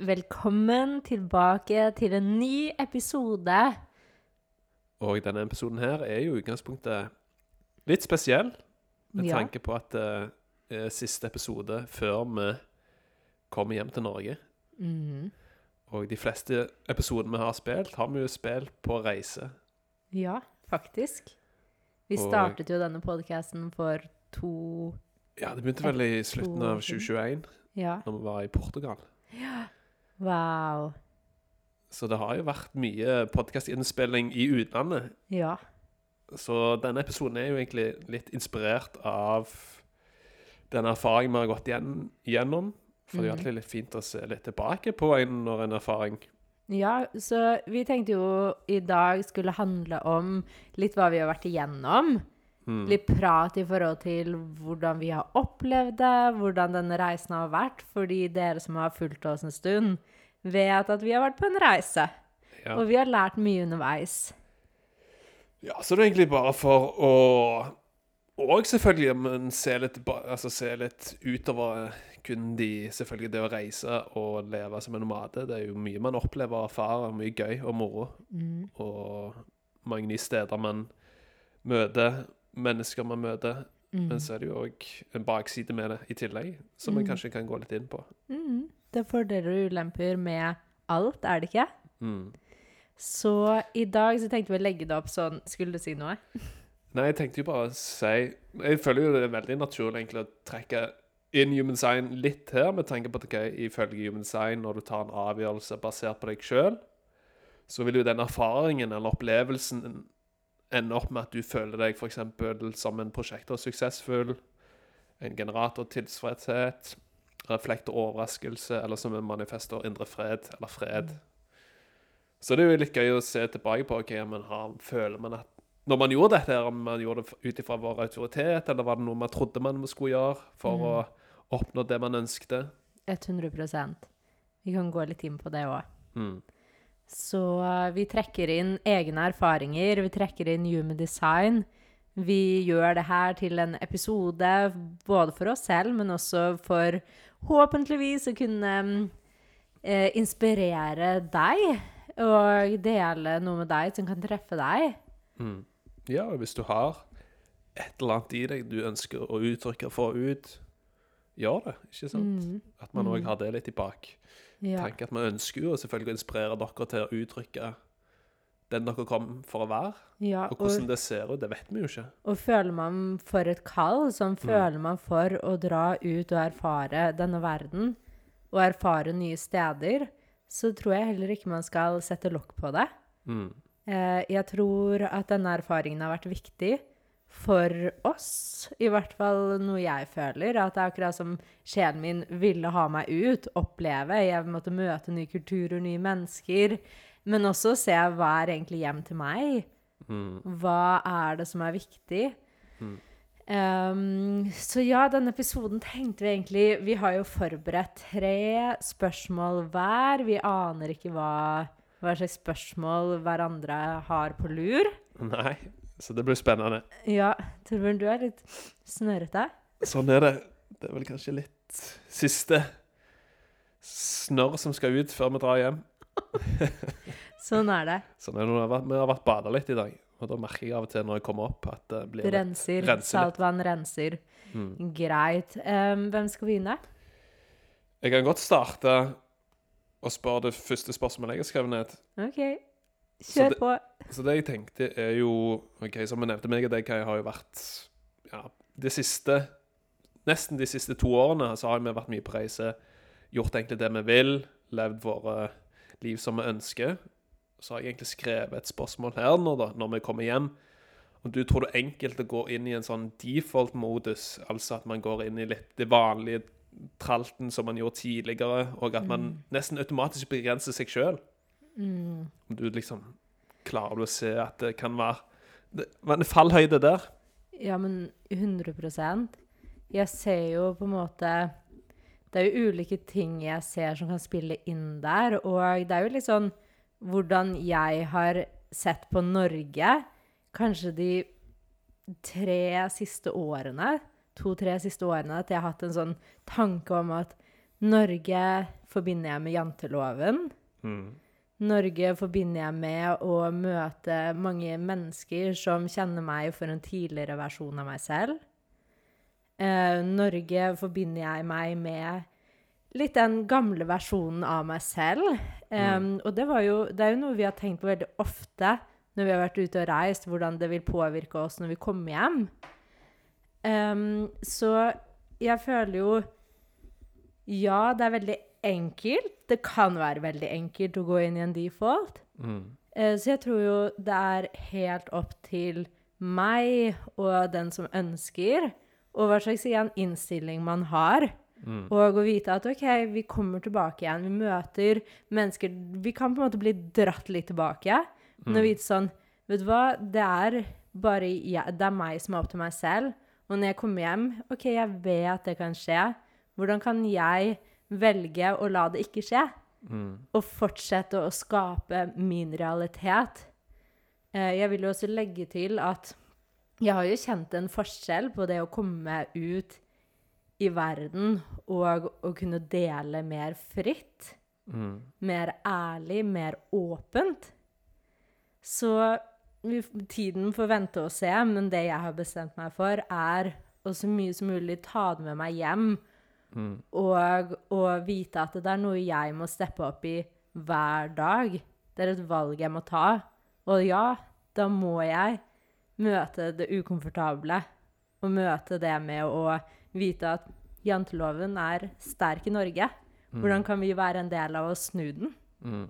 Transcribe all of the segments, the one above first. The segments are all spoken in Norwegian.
Velkommen tilbake til en ny episode. Og denne episoden her er jo i utgangspunktet litt spesiell, med Ja. tanke på at det er siste episode før vi kommer hjem til Norge. Mhm. Og de fleste episodene vi har spilt, har vi jo spilt på reise. Ja, faktisk. Vi Og- startet jo denne podcasten for to Ja, det begynte vel i slutten av siden. 2021, Ja. når vi var i Portugal. Wow. Så det har jo vært mye podkastinnspilling i utlandet. Ja. Så denne episoden er jo egentlig litt inspirert av den erfaringen vi har gått gjennom. For det er jo alltid litt fint å se litt tilbake på en når en erfaring Ja, så vi tenkte jo i dag skulle handle om litt hva vi har vært igjennom. Mm. Litt prat i forhold til hvordan vi har opplevd det, hvordan denne reisen har vært. Fordi dere som har fulgt oss en stund, vet at vi har vært på en reise. Ja. Og vi har lært mye underveis. Ja, så det er egentlig bare for å Og selvfølgelig men se litt, altså, se litt utover kun de Selvfølgelig det å reise og leve som en nomade. Det er jo mye man opplever og erfarer. Mye gøy og moro. Mm. Og mange nye steder man møter. Mennesker man møter. Mm. Men så er det jo òg en bakside med det i tillegg, som mm. man kanskje kan gå litt inn på. Mm. Det er fordeler og ulemper med alt, er det ikke? Mm. Så i dag så tenkte vi å legge det opp sånn Skulle du si noe? Nei, jeg tenkte jo bare å si Jeg føler jo det er veldig naturlig egentlig å trekke inn human sign litt her, med tanke på at okay, ifølge human sign, når du tar en avgjørelse basert på deg sjøl, så vil jo den erfaringen eller opplevelsen ende opp med at du føler deg f.eks. som en prosjektor suksessfull, en generator tilfredshet, reflekter overraskelse, eller som en manifestor indre fred eller fred. Så det er jo litt gøy å se tilbake på. ok, men har, Føler man at når man gjorde dette, om man gjorde det ut ifra vår autoritet, eller var det noe man trodde man skulle gjøre for å oppnå det man ønskte? 100% Vi kan gå litt inn på det òg. Mm. Så eh, vi trekker inn egne erfaringer, vi trekker inn human design. Vi gjør det her til en episode både for oss selv, men også for håpentligvis å kunne mm, eh, inspirere deg og dele noe med deg som kan treffe deg. Mm. Ja, og hvis du har et eller annet i deg du ønsker å uttrykke og få ut, gjør det, ikke sant? Mm. At man òg har det litt i bak. Ja. Tenk at man ønsker jo selvfølgelig å inspirere dere til å uttrykke den dere kom for å være. ja Og hvordan det ser ut, det vet vi jo ikke. Og føler man for et kall, sånn føler man for å dra ut og erfare denne verden, og erfare nye steder, så tror jeg heller ikke man skal sette lokk på det. Mm. Eh, jeg tror at denne erfaringen har vært viktig for oss, i hvert fall noe jeg føler, at det er akkurat som sjelen min ville ha meg ut, oppleve, jeg måtte møte nye kulturer, nye mennesker, men også se hva er egentlig hjem til meg, Mm. hva er det som er viktig? Mm. Ehm, så ja, denne episoden tenkte vi egentlig Vi har jo forberedt tre spørsmål hver. Vi aner ikke hva, hva slags spørsmål hverandre har på lur. Nei, så det blir spennende. Ja, Torbjørn, du er litt snørrete. Sånn er det. Det er vel kanskje litt siste snørr som skal ut før vi drar hjem. Sånn er det. Sånn er det. Vi har vært- bada litt i dag. Og da merker jeg av og til når jeg kommer opp, at det blir litt renser. renser. Saltvann renser. mm. Greit. Um, hvem skal begynne? Jeg kan godt starte og spørre det første spørsmålet jeg har skrevet ned. OK. Så Kjør på. Så det jeg tenkte er jo Ok, som jeg nevnte meg og deg, har jo vært Ja, det siste Nesten de siste to årene så har vi vært mye på reise. Gjort egentlig det vi vil. Levd våre liv som vi ønsker. Så har jeg egentlig skrevet et spørsmål her nå, da, når vi kommer hjem. Om du tror det er enkelt å gå inn i en sånn default-modus, altså at man går inn i litt det vanlige tralten som man gjorde tidligere, og at man nesten automatisk begrenser seg sjøl. Mm. Om du liksom Klarer du å se at det kan være det, det er fallhøyde der. Ja, men 100% Jeg ser jo på en måte Det er jo ulike ting jeg ser som kan spille inn der. Og det er jo litt sånn hvordan jeg har sett på Norge kanskje de tre siste årene, to-tre siste årene, at jeg har hatt en sånn tanke om at Norge forbinder jeg med janteloven. Mm. Norge forbinder jeg med å møte mange mennesker som kjenner meg for en tidligere versjon av meg selv. Eh, Norge forbinder jeg meg med litt den gamle versjonen av meg selv. Em, Og det, var jo, det er jo noe vi har tenkt på veldig ofte når vi har vært ute og reist, hvordan det vil påvirke oss når vi kommer hjem. Eh, så jeg føler jo Ja, det er veldig enkelt. Det kan være veldig enkelt å gå inn i en default. Mm. Eh, Så jeg tror jo det er helt opp til meg og den som ønsker, og hva slags igjen, innstilling man har. Mm. Og å vite at OK, vi kommer tilbake igjen. Vi møter mennesker Vi kan på en måte bli dratt litt tilbake. Men å vite sånn Vet du hva, det er bare ja, Det er meg som er opp til meg selv. Og når jeg kommer hjem OK, jeg vet det kan skje. Hvordan kan jeg velge å la det ikke skje? Mm. og fortsette å skape min realitet. Eh, Jeg vil jo også legge til at jeg har jo kjent en forskjell på det å komme ut i verden og å kunne dele mer fritt, Mm. mer ærlig, mer åpent. Så tiden får vente og se, men det jeg har bestemt meg for, er å så mye som mulig ta det med meg hjem Mm. og å vite at det er noe jeg må steppe opp i hver dag. Det er et valg jeg må ta. Og ja, da må jeg møte det ukomfortable. Og møte det med å vite at janteloven er sterk i Norge. Hvordan kan vi være en del av å snu den? Mm.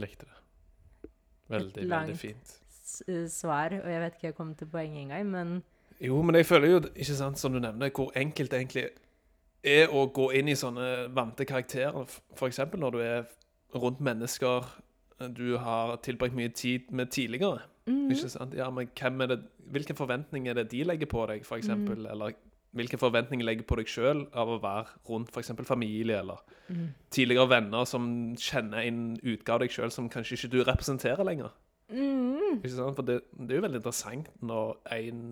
Likte det. Veldig, veldig fint. Et langt svar. Og jeg vet ikke jeg kom til poenget engang, men Jo, men jeg føler jo, ikke sant, som du nevner, hvor enkelt det egentlig er å gå inn i sånne vante karakterer. F.eks. Når du er rundt mennesker du har tilbrakt mye tid med tidligere. Mm. Ikke sant? Ja, men hvem er det, hvilke forventninger er det de legger på deg, eksempel? Mhm. Eller hvilke forventninger legger på deg sjøl av å være rundt eksempel familie, eller mm. tidligere venner som kjenner en utgave av deg sjøl som kanskje ikke du representerer lenger. Mm. Ikke sant? For det, det er jo veldig interessant når en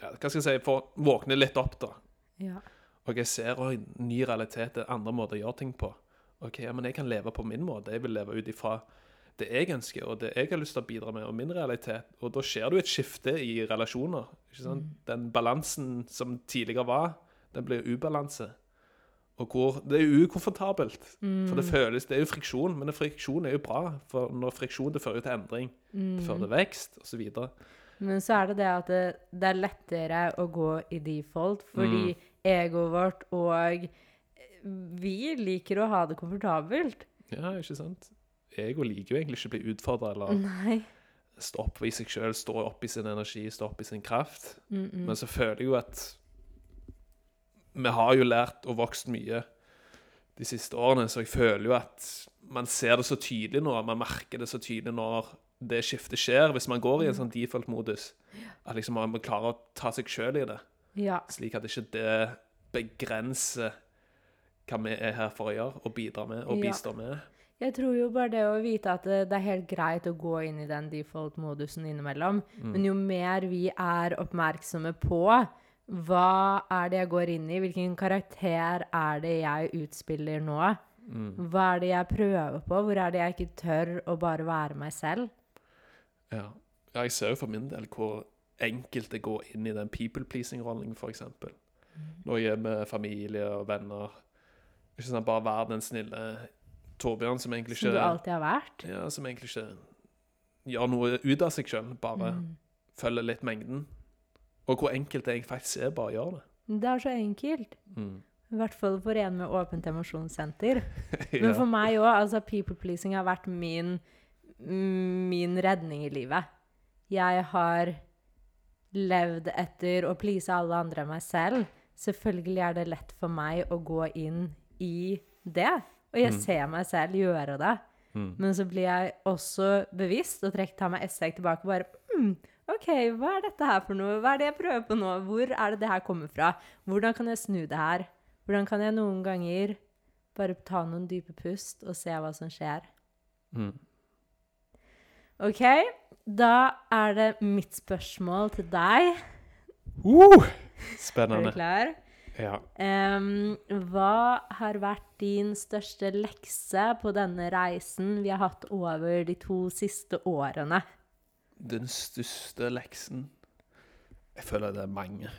ja, Hva skal jeg si For å våkne litt opp, da. Ja. Og jeg ser òg ny realitet, det er andre måter å gjøre ting på. Ok, ja, Men jeg kan leve på min måte. Jeg vil leve ut ifra det jeg ønsker, og det jeg har lyst til å bidra med, og min realitet. Og da skjer det jo et skifte i relasjoner. ikke sant? Den balansen som tidligere var, den blir ubalanse. Og hvor Det er ukomfortabelt. For det føles Det er jo friksjon, men friksjon er jo bra. For når friksjon det fører til endring. Det fører til vekst, osv. Men så er det det at det, det er lettere å gå i default, fordi egoet vårt og vi liker å ha det komfortabelt. Ja, ikke sant? Ego liker jo egentlig ikke å bli utfordra eller Nei. stå opp i seg sjøl, stå opp i sin energi, stå opp i sin kraft. Mm -mm. Men så føler jeg jo at vi har jo lært og vokst mye de siste årene, så jeg føler jo at man ser det så tydelig nå, man merker det så tydelig når det skiftet skjer, hvis man går i en sånn default-modus. At liksom man klarer å ta seg sjøl i det, Ja. slik at ikke det begrenser hva vi er her for å gjøre, og bidra med, og bistå med. Jeg tror jo bare det å vite at det, det er helt greit å gå inn i den default-modusen innimellom, men jo mer vi er oppmerksomme på hva er det jeg går inn i, hvilken karakter er det jeg utspiller nå, hva er det jeg prøver på, hvor er det jeg ikke tør å bare være meg selv? Ja. ja, jeg ser jo for min del hvor enkelt det går inn i den people-pleasing-rollen, f.eks. Når jeg er med familie og venner. Ikke sant, Bare være den snille Torbjørn som egentlig ikke Som du alltid har vært. ja, Som egentlig ikke gjør noe ut av seg sjøl, bare Mm. følger litt mengden. Og hvor enkelt det faktisk er bare å gjøre det. Det er så enkelt. Mm. I hvert fall for en med åpent emosjonssenter. Men for meg òg, altså people pleasing har vært min, min redning i livet. Jeg har levd etter å please alle andre enn meg selv. selvfølgelig er det lett for meg å gå inn i det. Og jeg Mm. ser meg selv gjøre det. Mm. Men så blir jeg også bevisst og trekker, tar meg et steg tilbake og bare mm, OK, hva er dette her for noe? Hva er det jeg prøver på nå? Hvor er det det her kommer fra? Hvordan kan jeg snu det her? Hvordan kan jeg noen ganger bare ta noen dype pust og se hva som skjer? Mm. OK, da er det mitt spørsmål til deg. Uh, Er du klar? Ja. Um, hva har vært din største lekse på denne reisen vi har hatt over de to siste årene? Den største leksen Jeg føler det er mange.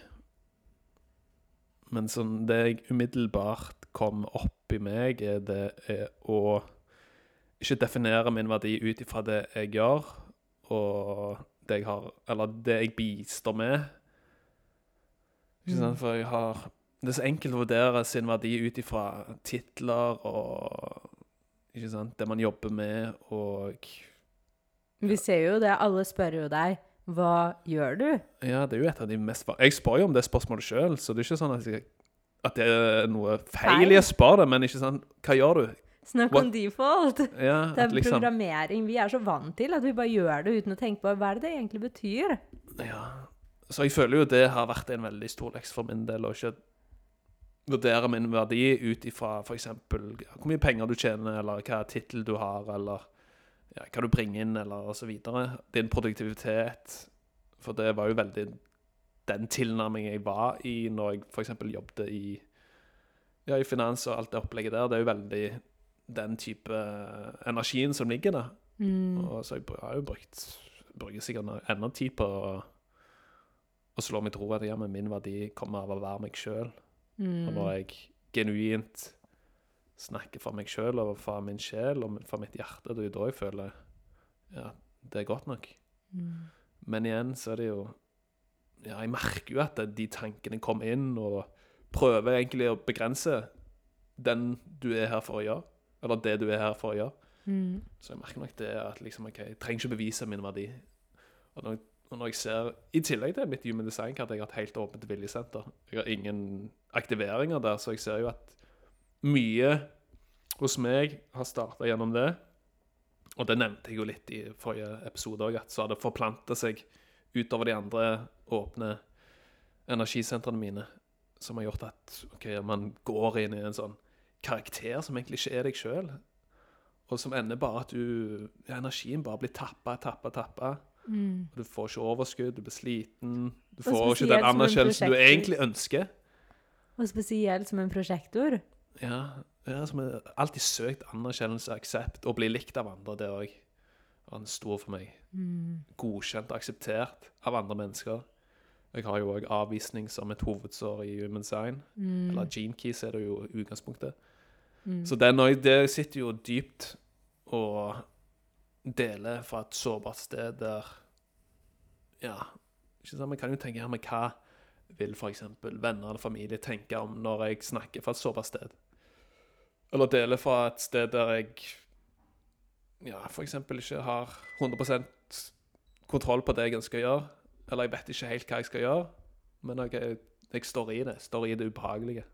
Men sånn det jeg umiddelbart kom opp i meg, er det er å ikke definere min verdi ut ifra det jeg gjør, og det jeg har Eller det jeg bistår med. Ikke sant? For jeg har Det er så enkelt å vurdere sin verdi ut ifra titler og Ikke sant? Det man jobber med, og Vi ser jo det, alle spør jo deg hva gjør du? Ja, det er jo et av de mest Jeg spør jo om det spørsmålet sjøl, så det er ikke sånn at, jeg, at det er noe feil Feil. å spørre det, men ikke sånn Hva gjør du? Snakk om default. Ja, Det er liksom programmering. Vi er så vant til at vi bare gjør det uten å tenke på hva det det egentlig betyr. Ja. Så jeg føler jo det har vært en veldig stor leks for min del, å ikke vurdere min verdi ut ifra f.eks. hvor mye penger du tjener, eller hva tittel du har, eller ja, hva du bringer inn, eller osv. Din produktivitet. For det var jo veldig den tilnærmingen jeg var i når jeg f.eks. jobbet i, ja, i finans og alt det opplegget der. Det er jo veldig den type energien som ligger der. Mm. Og så jeg har jo brukt bruker sikkert enda tid på å, å slå meg til ro at ja, men min verdi kommer av å være meg sjøl. Og Mm. når jeg genuint snakker for meg sjøl og for min sjel og for mitt hjerte, det er jo da jeg føler ja, det er godt nok. Mm. Men igjen så er det jo Ja, jeg merker jo at de tankene kommer inn, og prøver egentlig å begrense den du er her for å gjøre. Eller det du er her for å gjøre. Mm. Så jeg merker nok det at liksom, okay, jeg trenger ikke bevise min verdi. Og når, når jeg ser, I tillegg til mitt Human design-kart, jeg har et helt åpent viljesenter. Jeg har ingen aktiveringer der, så jeg ser jo at mye hos meg har starta gjennom det. Og det nevnte jeg jo litt i forrige episode òg, at så har det forplanta seg utover de andre åpne energisentrene mine, som har gjort at okay, man går inn i en sånn karakter som egentlig ikke er deg sjøl. Og som ender bare at du ja, energien bare blir tappa, tappa, tappa. Mm. Du får ikke overskudd, du blir sliten. Du Og får ikke den anerkjennelsen du egentlig ønsker. Og spesielt som en prosjektor. Ja, ja som er alltid søkt anerkjennelse, aksept, og bli likt av andre. Det òg var en stor for meg. Mm. Godkjent og akseptert av andre mennesker. Jeg har jo òg avvisning som et hovedsår i Human Sign. Mm. Eller Gene Keys er det jo utgangspunktet. Mm. Så den òg, det sitter jo dypt og deler fra et sårbart sted der Ja, ikke sant? Vi kan jo tenke her med hva vil f.eks. venner eller familie tenke om når jeg snakker fra et sårbart sted? Eller deler fra et sted der jeg ja, f.eks. ikke har 100% kontroll på det jeg ønsker å gjøre. Eller jeg vet ikke helt hva jeg skal gjøre, men jeg, jeg står i det. Står i det ubehagelige.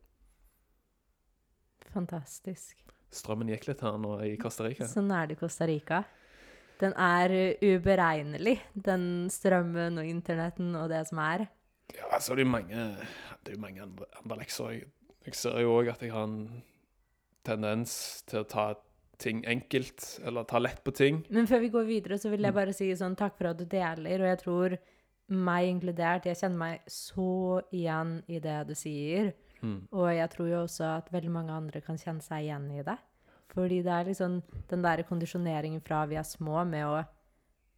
Fantastisk. Strømmen gikk litt her nå i Costa Rica. Sånn er det i Costa Rica. Den er uh, uberegnelig, den strømmen og internetten og det som er. Ja, altså er det jo mange Det er jo mange andre, andre lekser. Jeg, jeg ser jo òg at jeg har en tendens til å ta ting enkelt, eller ta lett på ting. Men før vi går videre, så vil jeg Mm. bare si sånn takk for at du deler, og jeg tror meg inkludert, jeg kjenner meg så igjen i det du sier. Mm. Og jeg tror jo også at veldig mange andre kan kjenne seg igjen i det. Fordi det er liksom den der kondisjoneringen fra vi er små med å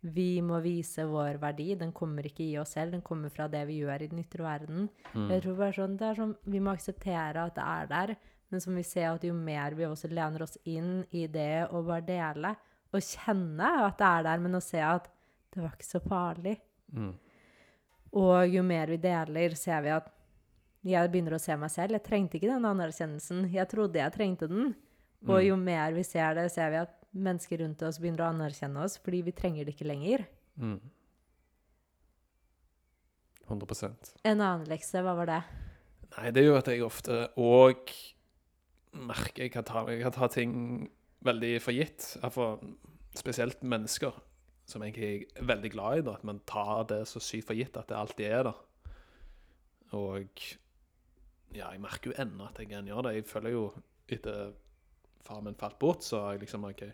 Vi må vise vår verdi. Den kommer ikke i oss selv, den kommer fra det vi gjør i den ytre verden. Mm. Jeg tror bare sånn, det er sånn, Vi må akseptere at det er der, men som vi ser at jo mer vi også lener oss inn i det å bare dele, og kjenne at det er der, men å se at det var ikke så farlig. Mm. Og jo mer vi deler, ser vi at jeg begynner å se meg selv. Jeg trengte ikke den anerkjennelsen. Jeg trodde jeg trengte den. Og Mm. jo mer vi ser det, ser vi at mennesker rundt oss begynner å anerkjenne oss fordi vi trenger det ikke lenger. Mm. 100 En annen lekse, hva var det? Nei, det er jo at jeg ofte òg merker jeg kan ta, jeg kan ta ting veldig for gitt. For spesielt mennesker som jeg er veldig glad i. da, At man tar det så sykt for gitt at det alltid er der. Og ja, jeg merker jo ennå at jeg kan gjøre det. Jeg føler jo etter far min falt bort, så har jeg liksom okay,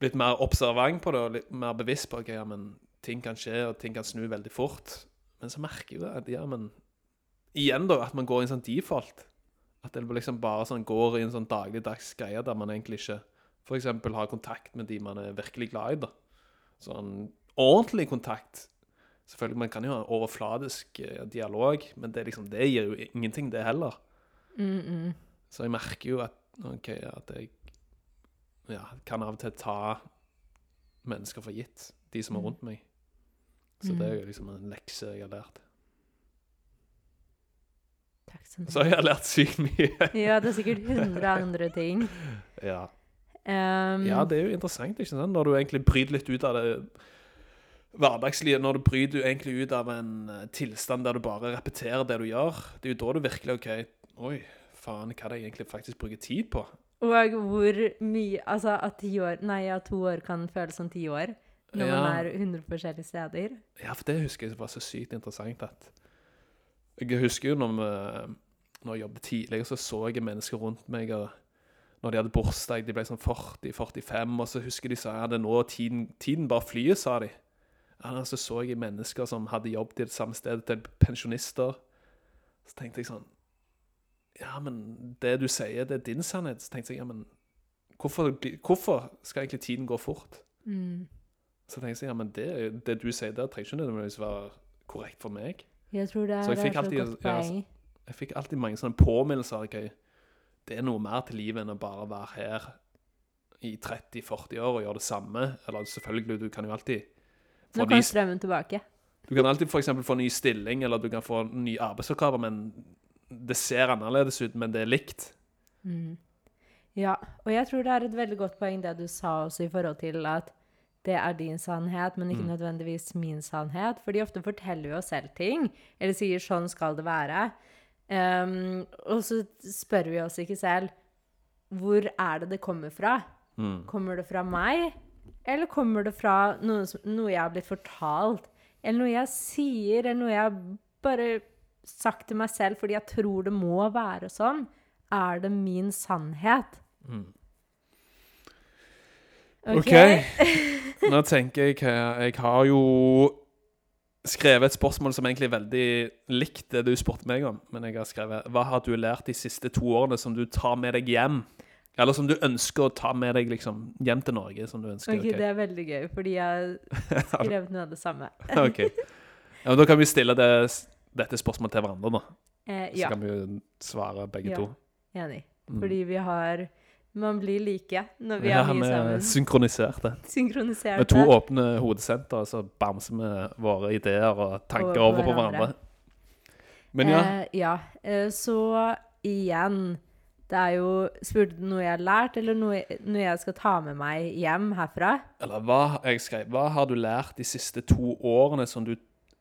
blitt mer observant på det og litt mer bevisst på ok, ja, men ting kan skje, og ting kan snu veldig fort. Men så merker jeg jo at ja, men igjen, da, at man går i en sånn default. At det liksom bare sånn går i en sånn dagligdags greie der man egentlig ikke f.eks. har kontakt med de man er virkelig glad i. da. Sånn ordentlig kontakt. Selvfølgelig, Man kan jo ha overfladisk eh, dialog, men det, liksom, det gir jo ingenting, det heller. Mm -mm. Så jeg merker jo at, okay, at jeg ja, kan av og til ta mennesker for gitt, de som er rundt meg. Så det er jo liksom en lekse jeg har lært. Takk du Så jeg har lært sykt mye. Ja, det er sikkert hundre andre ting. Ja. Um, ja, det er jo interessant, ikke sant? Når du egentlig bryter litt ut av det hverdagslige, når du bryter egentlig ut av en eh, tilstand der du bare repeterer det du gjør, det er jo da du virkelig, ok, oi, faen, hva er det jeg egentlig faktisk bruker tid på? Og hvor mye Altså, at ti år Nei, at to år kan føles som ti år. Når Ja. man er 100 forskjellige steder. Ja, for det husker jeg var så sykt interessant at Jeg husker jo når, vi, når jeg jobbet tidligere, så så jeg mennesker rundt meg og når de hadde bursdag, de ble sånn 40-45, og så husker de sa ja, det nå tiden, tiden bare flyr, sa de. Ja, så så jeg mennesker som hadde jobbet i det samme stedet til pensjonister. Så tenkte jeg sånn Ja, men det du sier, det er din sannhet. Så tenkte jeg ja, men hvorfor, hvorfor skal egentlig tiden gå fort? Mm. Så tenkte jeg ja, men det, det du sier der, trenger ikke nødvendigvis være korrekt for meg. Jeg tror det Så er, jeg fikk alltid- ja, altså-. Jeg fikk alltid mange sånne påminnelser. Okay, Det er noe mer til livet enn å bare være her i 30-40 år og gjøre det samme. Eller selvfølgelig, du kan jo alltid Nå kommer strømmen tilbake. Du kan alltid for eksempel få ny stilling, eller du kan få nye arbeidsoppgaver, men det ser annerledes ut, men det er likt. Mm. Ja, og jeg tror det er et veldig godt poeng det du sa også i forhold til at det er din sannhet, men ikke Mm. nødvendigvis min sannhet. Fordi ofte forteller vi oss selv ting, eller sier 'sånn skal det være'. Um, og så spør vi oss ikke selv hvor er det det kommer fra? Mm. Kommer det fra meg, eller kommer det fra noe, som- noe jeg har blitt fortalt? Eller noe jeg sier, eller noe jeg har bare sagt til meg selv fordi jeg tror det må være sånn? Er det min sannhet? Mm. Ok. Nå tenker jeg Jeg har jo skrevet et spørsmål som egentlig er veldig likt det du spurte meg om. Men jeg har skrevet Hva har du lært de siste to årene som du tar med deg hjem? Eller som du ønsker å ta med deg liksom, hjem til Norge? som du ønsker. Ok, Det er veldig gøy, fordi jeg har skrevet noe av det samme. Ok. Ja, men da kan vi stille det, dette spørsmålet til hverandre, da. Eh, Så kan vi jo svare begge Ja. to. enig. Mm. Fordi vi har Man blir like når vi ja, er mye sammen. Ja, vi synkroniserte. Synkroniserte. Med to åpne hodesenter, så bamser vi våre ideer og tanker Over over på hverandre. hverandre. Men ja. Eh, ja. eh, så igjen Det er jo Spurte du noe jeg har lært, eller noe, noe jeg skal ta med meg hjem herfra? Eller hva jeg skrev, hva har du lært de siste to årene som du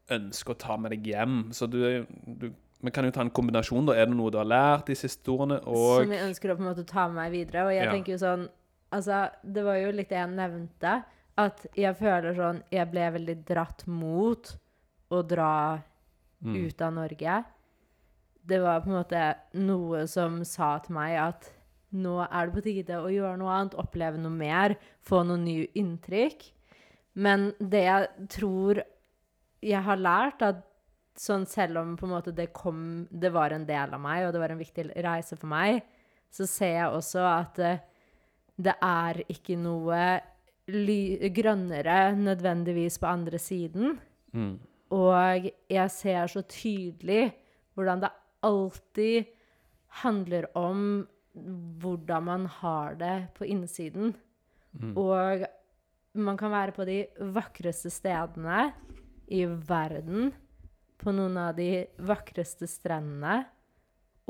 ønsker å ta med deg hjem? Så du, du Vi kan jo ta en kombinasjon, da. Er det noe du har lært de siste årene? Og Som jeg ønsker å på en måte ta med meg videre. Og jeg Ja. tenker jo sånn Altså, det var jo litt det jeg nevnte, at jeg føler sånn Jeg ble veldig dratt mot å dra Mm. ut av Norge. Det var på en måte noe som sa til meg at nå er det på tide å gjøre noe annet, oppleve noe mer, få noen nye inntrykk. Men det jeg tror jeg har lært, at sånn selv om på en måte det kom Det var en del av meg, og det var en viktig reise for meg, så ser jeg også at eh, det er ikke noe grønnere nødvendigvis på andre siden. Mm. Og jeg ser så tydelig hvordan det alltid handler om hvordan man har det på innsiden. Mm. Og man kan være på de vakreste stedene i verden, på noen av de vakreste strendene.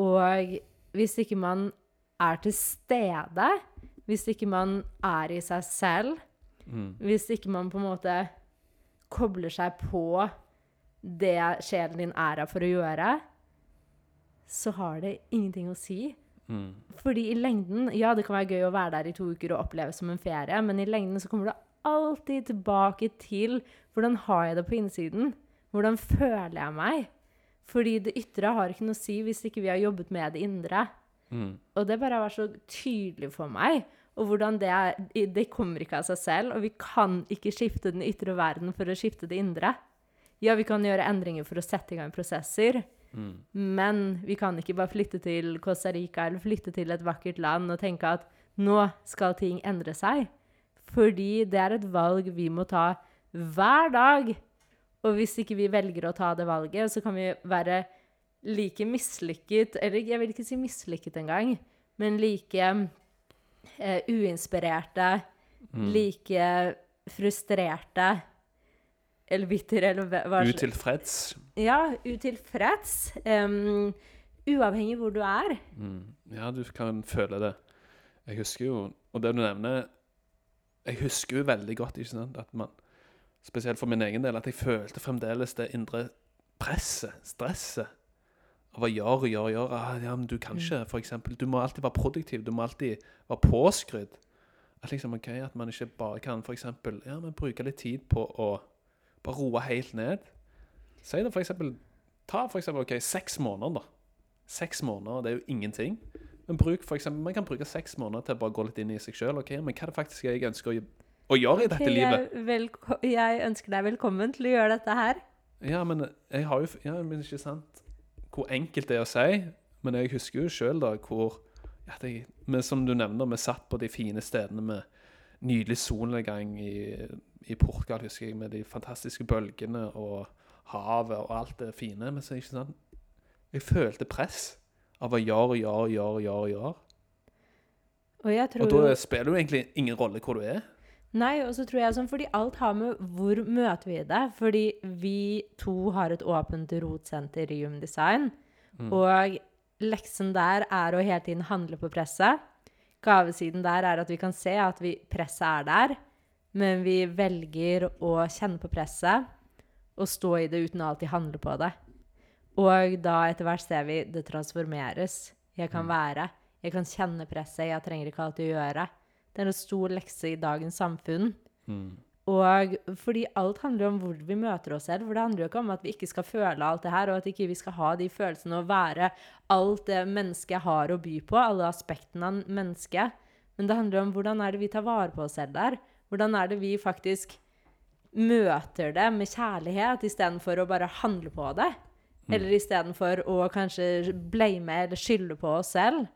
Og hvis ikke man er til stede, hvis ikke man er i seg selv, Mm. hvis ikke man på en måte kobler seg på det sjelen din er her for å gjøre, så har det ingenting å si. Mm. Fordi i lengden Ja, det kan være gøy å være der i to uker og oppleve som en ferie, men i lengden så kommer du alltid tilbake til hvordan har jeg det på innsiden? Hvordan føler jeg meg? Fordi det ytre har ikke noe å si hvis ikke vi har jobbet med det indre. Mm. Og det bare har vært så tydelig for meg. Og hvordan det er Det kommer ikke av seg selv, og vi kan ikke skifte den ytre verden for å skifte det indre. Ja, vi kan gjøre endringer for å sette i gang prosesser, Mm. men vi kan ikke bare flytte til Costa Rica eller flytte til et vakkert land og tenke at nå skal ting endre seg. Fordi det er et valg vi må ta hver dag. Og hvis ikke vi velger å ta det valget, så kan vi være like mislykket Eller jeg vil ikke si mislykket engang, men like eh, uinspirerte, Mm. like frustrerte eller bitter, eller hva Utilfreds. Ja, utilfreds. Um, uavhengig hvor du er. Mm. Ja, du kan føle det. Jeg husker jo, og det du nevner Jeg husker jo veldig godt ikke sant, at man Spesielt for min egen del, at jeg følte fremdeles det indre presset, stresset. Av å gjøre gjøre gjøre. Ah, ja, men du kan ikke, for eksempel. Du må alltid være produktiv. Du må alltid være påskrudd. At liksom, ok, at man ikke bare kan for eksempel, ja, men bruke litt tid på å bare roe helt ned. Si det for eksempel Ta for eksempel, okay, seks måneder, da. Seks måneder, det er jo ingenting. Men bruk for eksempel, man kan bruke seks måneder til å bare gå litt inn i seg sjøl. Okay? Men hva er det faktisk jeg ønsker å, å gjøre i dette livet? Jeg, jeg ønsker deg velkommen til å gjøre dette her. Ja, men jeg har jo Ja, men ikke sant hvor enkelt det er å si. Men jeg husker jo sjøl hvor ja, det, men Som du nevner, vi satt på de fine stedene med nydelig solnedgang i, i Portugal, husker jeg, med de fantastiske bølgene og havet og alt det fine. Men så er det ikke sånn Jeg følte press av å gjøre og gjøre og gjøre og gjøre. gjøre. Og jeg tror Og da spiller det jo egentlig ingen rolle hvor du er. Nei, og så tror jeg sånn, fordi alt har med hvor møter vi det. Fordi vi to har et åpent rotsenter i Human Design. Mm. Og leksen der er å hele tiden handle på presset. Gavesiden der er at vi kan se at vi, presset er der, men vi velger å kjenne på presset og stå i det uten å alltid handle på det. Og da etter hvert ser vi det transformeres. Jeg kan være. Jeg kan kjenne presset. Jeg trenger ikke alltid å gjøre. Det er en stor lekse i dagens samfunn. Mm. Og fordi alt handler om hvor vi møter oss selv. For det handler jo ikke om at vi ikke skal føle alt det her, og at ikke vi skal ha de følelsene og være alt det mennesket har å by på, alle aspektene av mennesket. Men det handler om hvordan er det vi tar vare på oss selv der? Hvordan er det vi faktisk møter det med kjærlighet istedenfor å bare handle på det? Eller istedenfor å kanskje blame eller skylde på oss selv?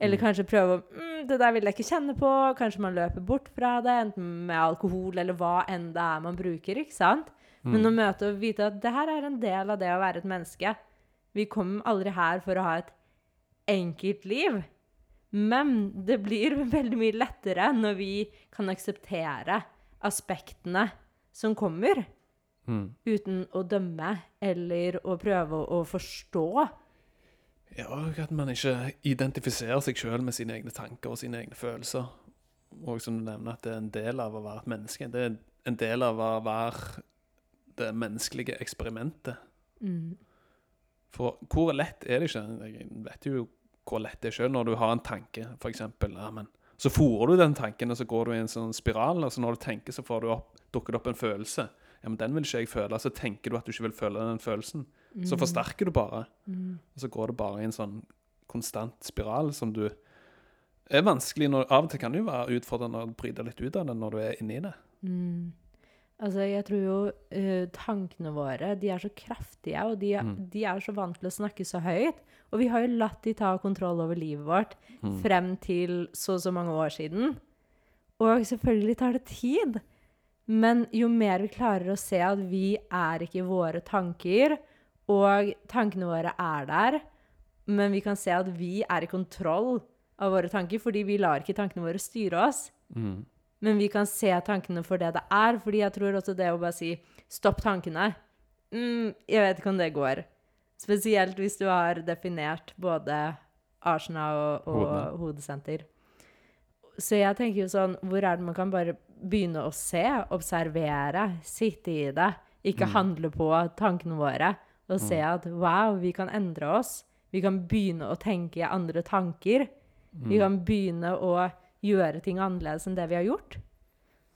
Eller kanskje prøve å mm, 'Det der vil jeg ikke kjenne på.' Kanskje man løper bort fra det, enten med alkohol eller hva enn det er man bruker. ikke sant? Men å møte og vite at det her er en del av det å være et menneske. Vi kom aldri her for å ha et enkelt liv. Men det blir veldig mye lettere når vi kan akseptere aspektene som kommer, Mm. uten å dømme eller å prøve å, forstå. Ja, at man ikke identifiserer seg sjøl med sine egne tanker og sine egne følelser. Og som du nevner, at det er en del av å være et menneske. Det er en del av å være det menneskelige eksperimentet. Mm. For hvor lett er det ikke? Jeg vet jo hvor lett det er sjøl når du har en tanke, f.eks. Ja, men så fòrer du den tanken, og så går du i en sånn spiral. Og så når du tenker, så får du opp, dukker det opp en følelse. Ja, men den vil ikke jeg føle. Så tenker du at du ikke vil føle den følelsen. Så forsterker du bare. Mm. Og så går det bare i en sånn konstant spiral som du er vanskelig når, Av og til kan det jo være utfordrende å bryte litt ut av det når du er inni det. Mm. Altså, jeg tror jo uh, tankene våre, de er så kraftige, og de, Mm. de er så vant til å snakke så høyt. Og vi har jo latt de ta kontroll over livet vårt Mm. frem til så og så mange år siden. Og selvfølgelig tar det tid. Men jo mer vi klarer å se at vi er ikke våre tanker, og tankene våre er der, men vi kan se at vi er i kontroll av våre tanker, fordi vi lar ikke tankene våre styre oss. Mm. Men vi kan se tankene for det det er, fordi jeg tror også det å bare si 'stopp tankene' mm, Jeg vet ikke om det går. Spesielt hvis du har definert både Arsena og, og hodesenter. Så jeg tenker jo sånn Hvor er det man kan bare begynne å se, observere, sitte i det, ikke Mm. handle på tankene våre, og se at wow, vi kan endre oss. Vi kan begynne å tenke andre tanker. Vi Mm. kan begynne å gjøre ting annerledes enn det vi har gjort.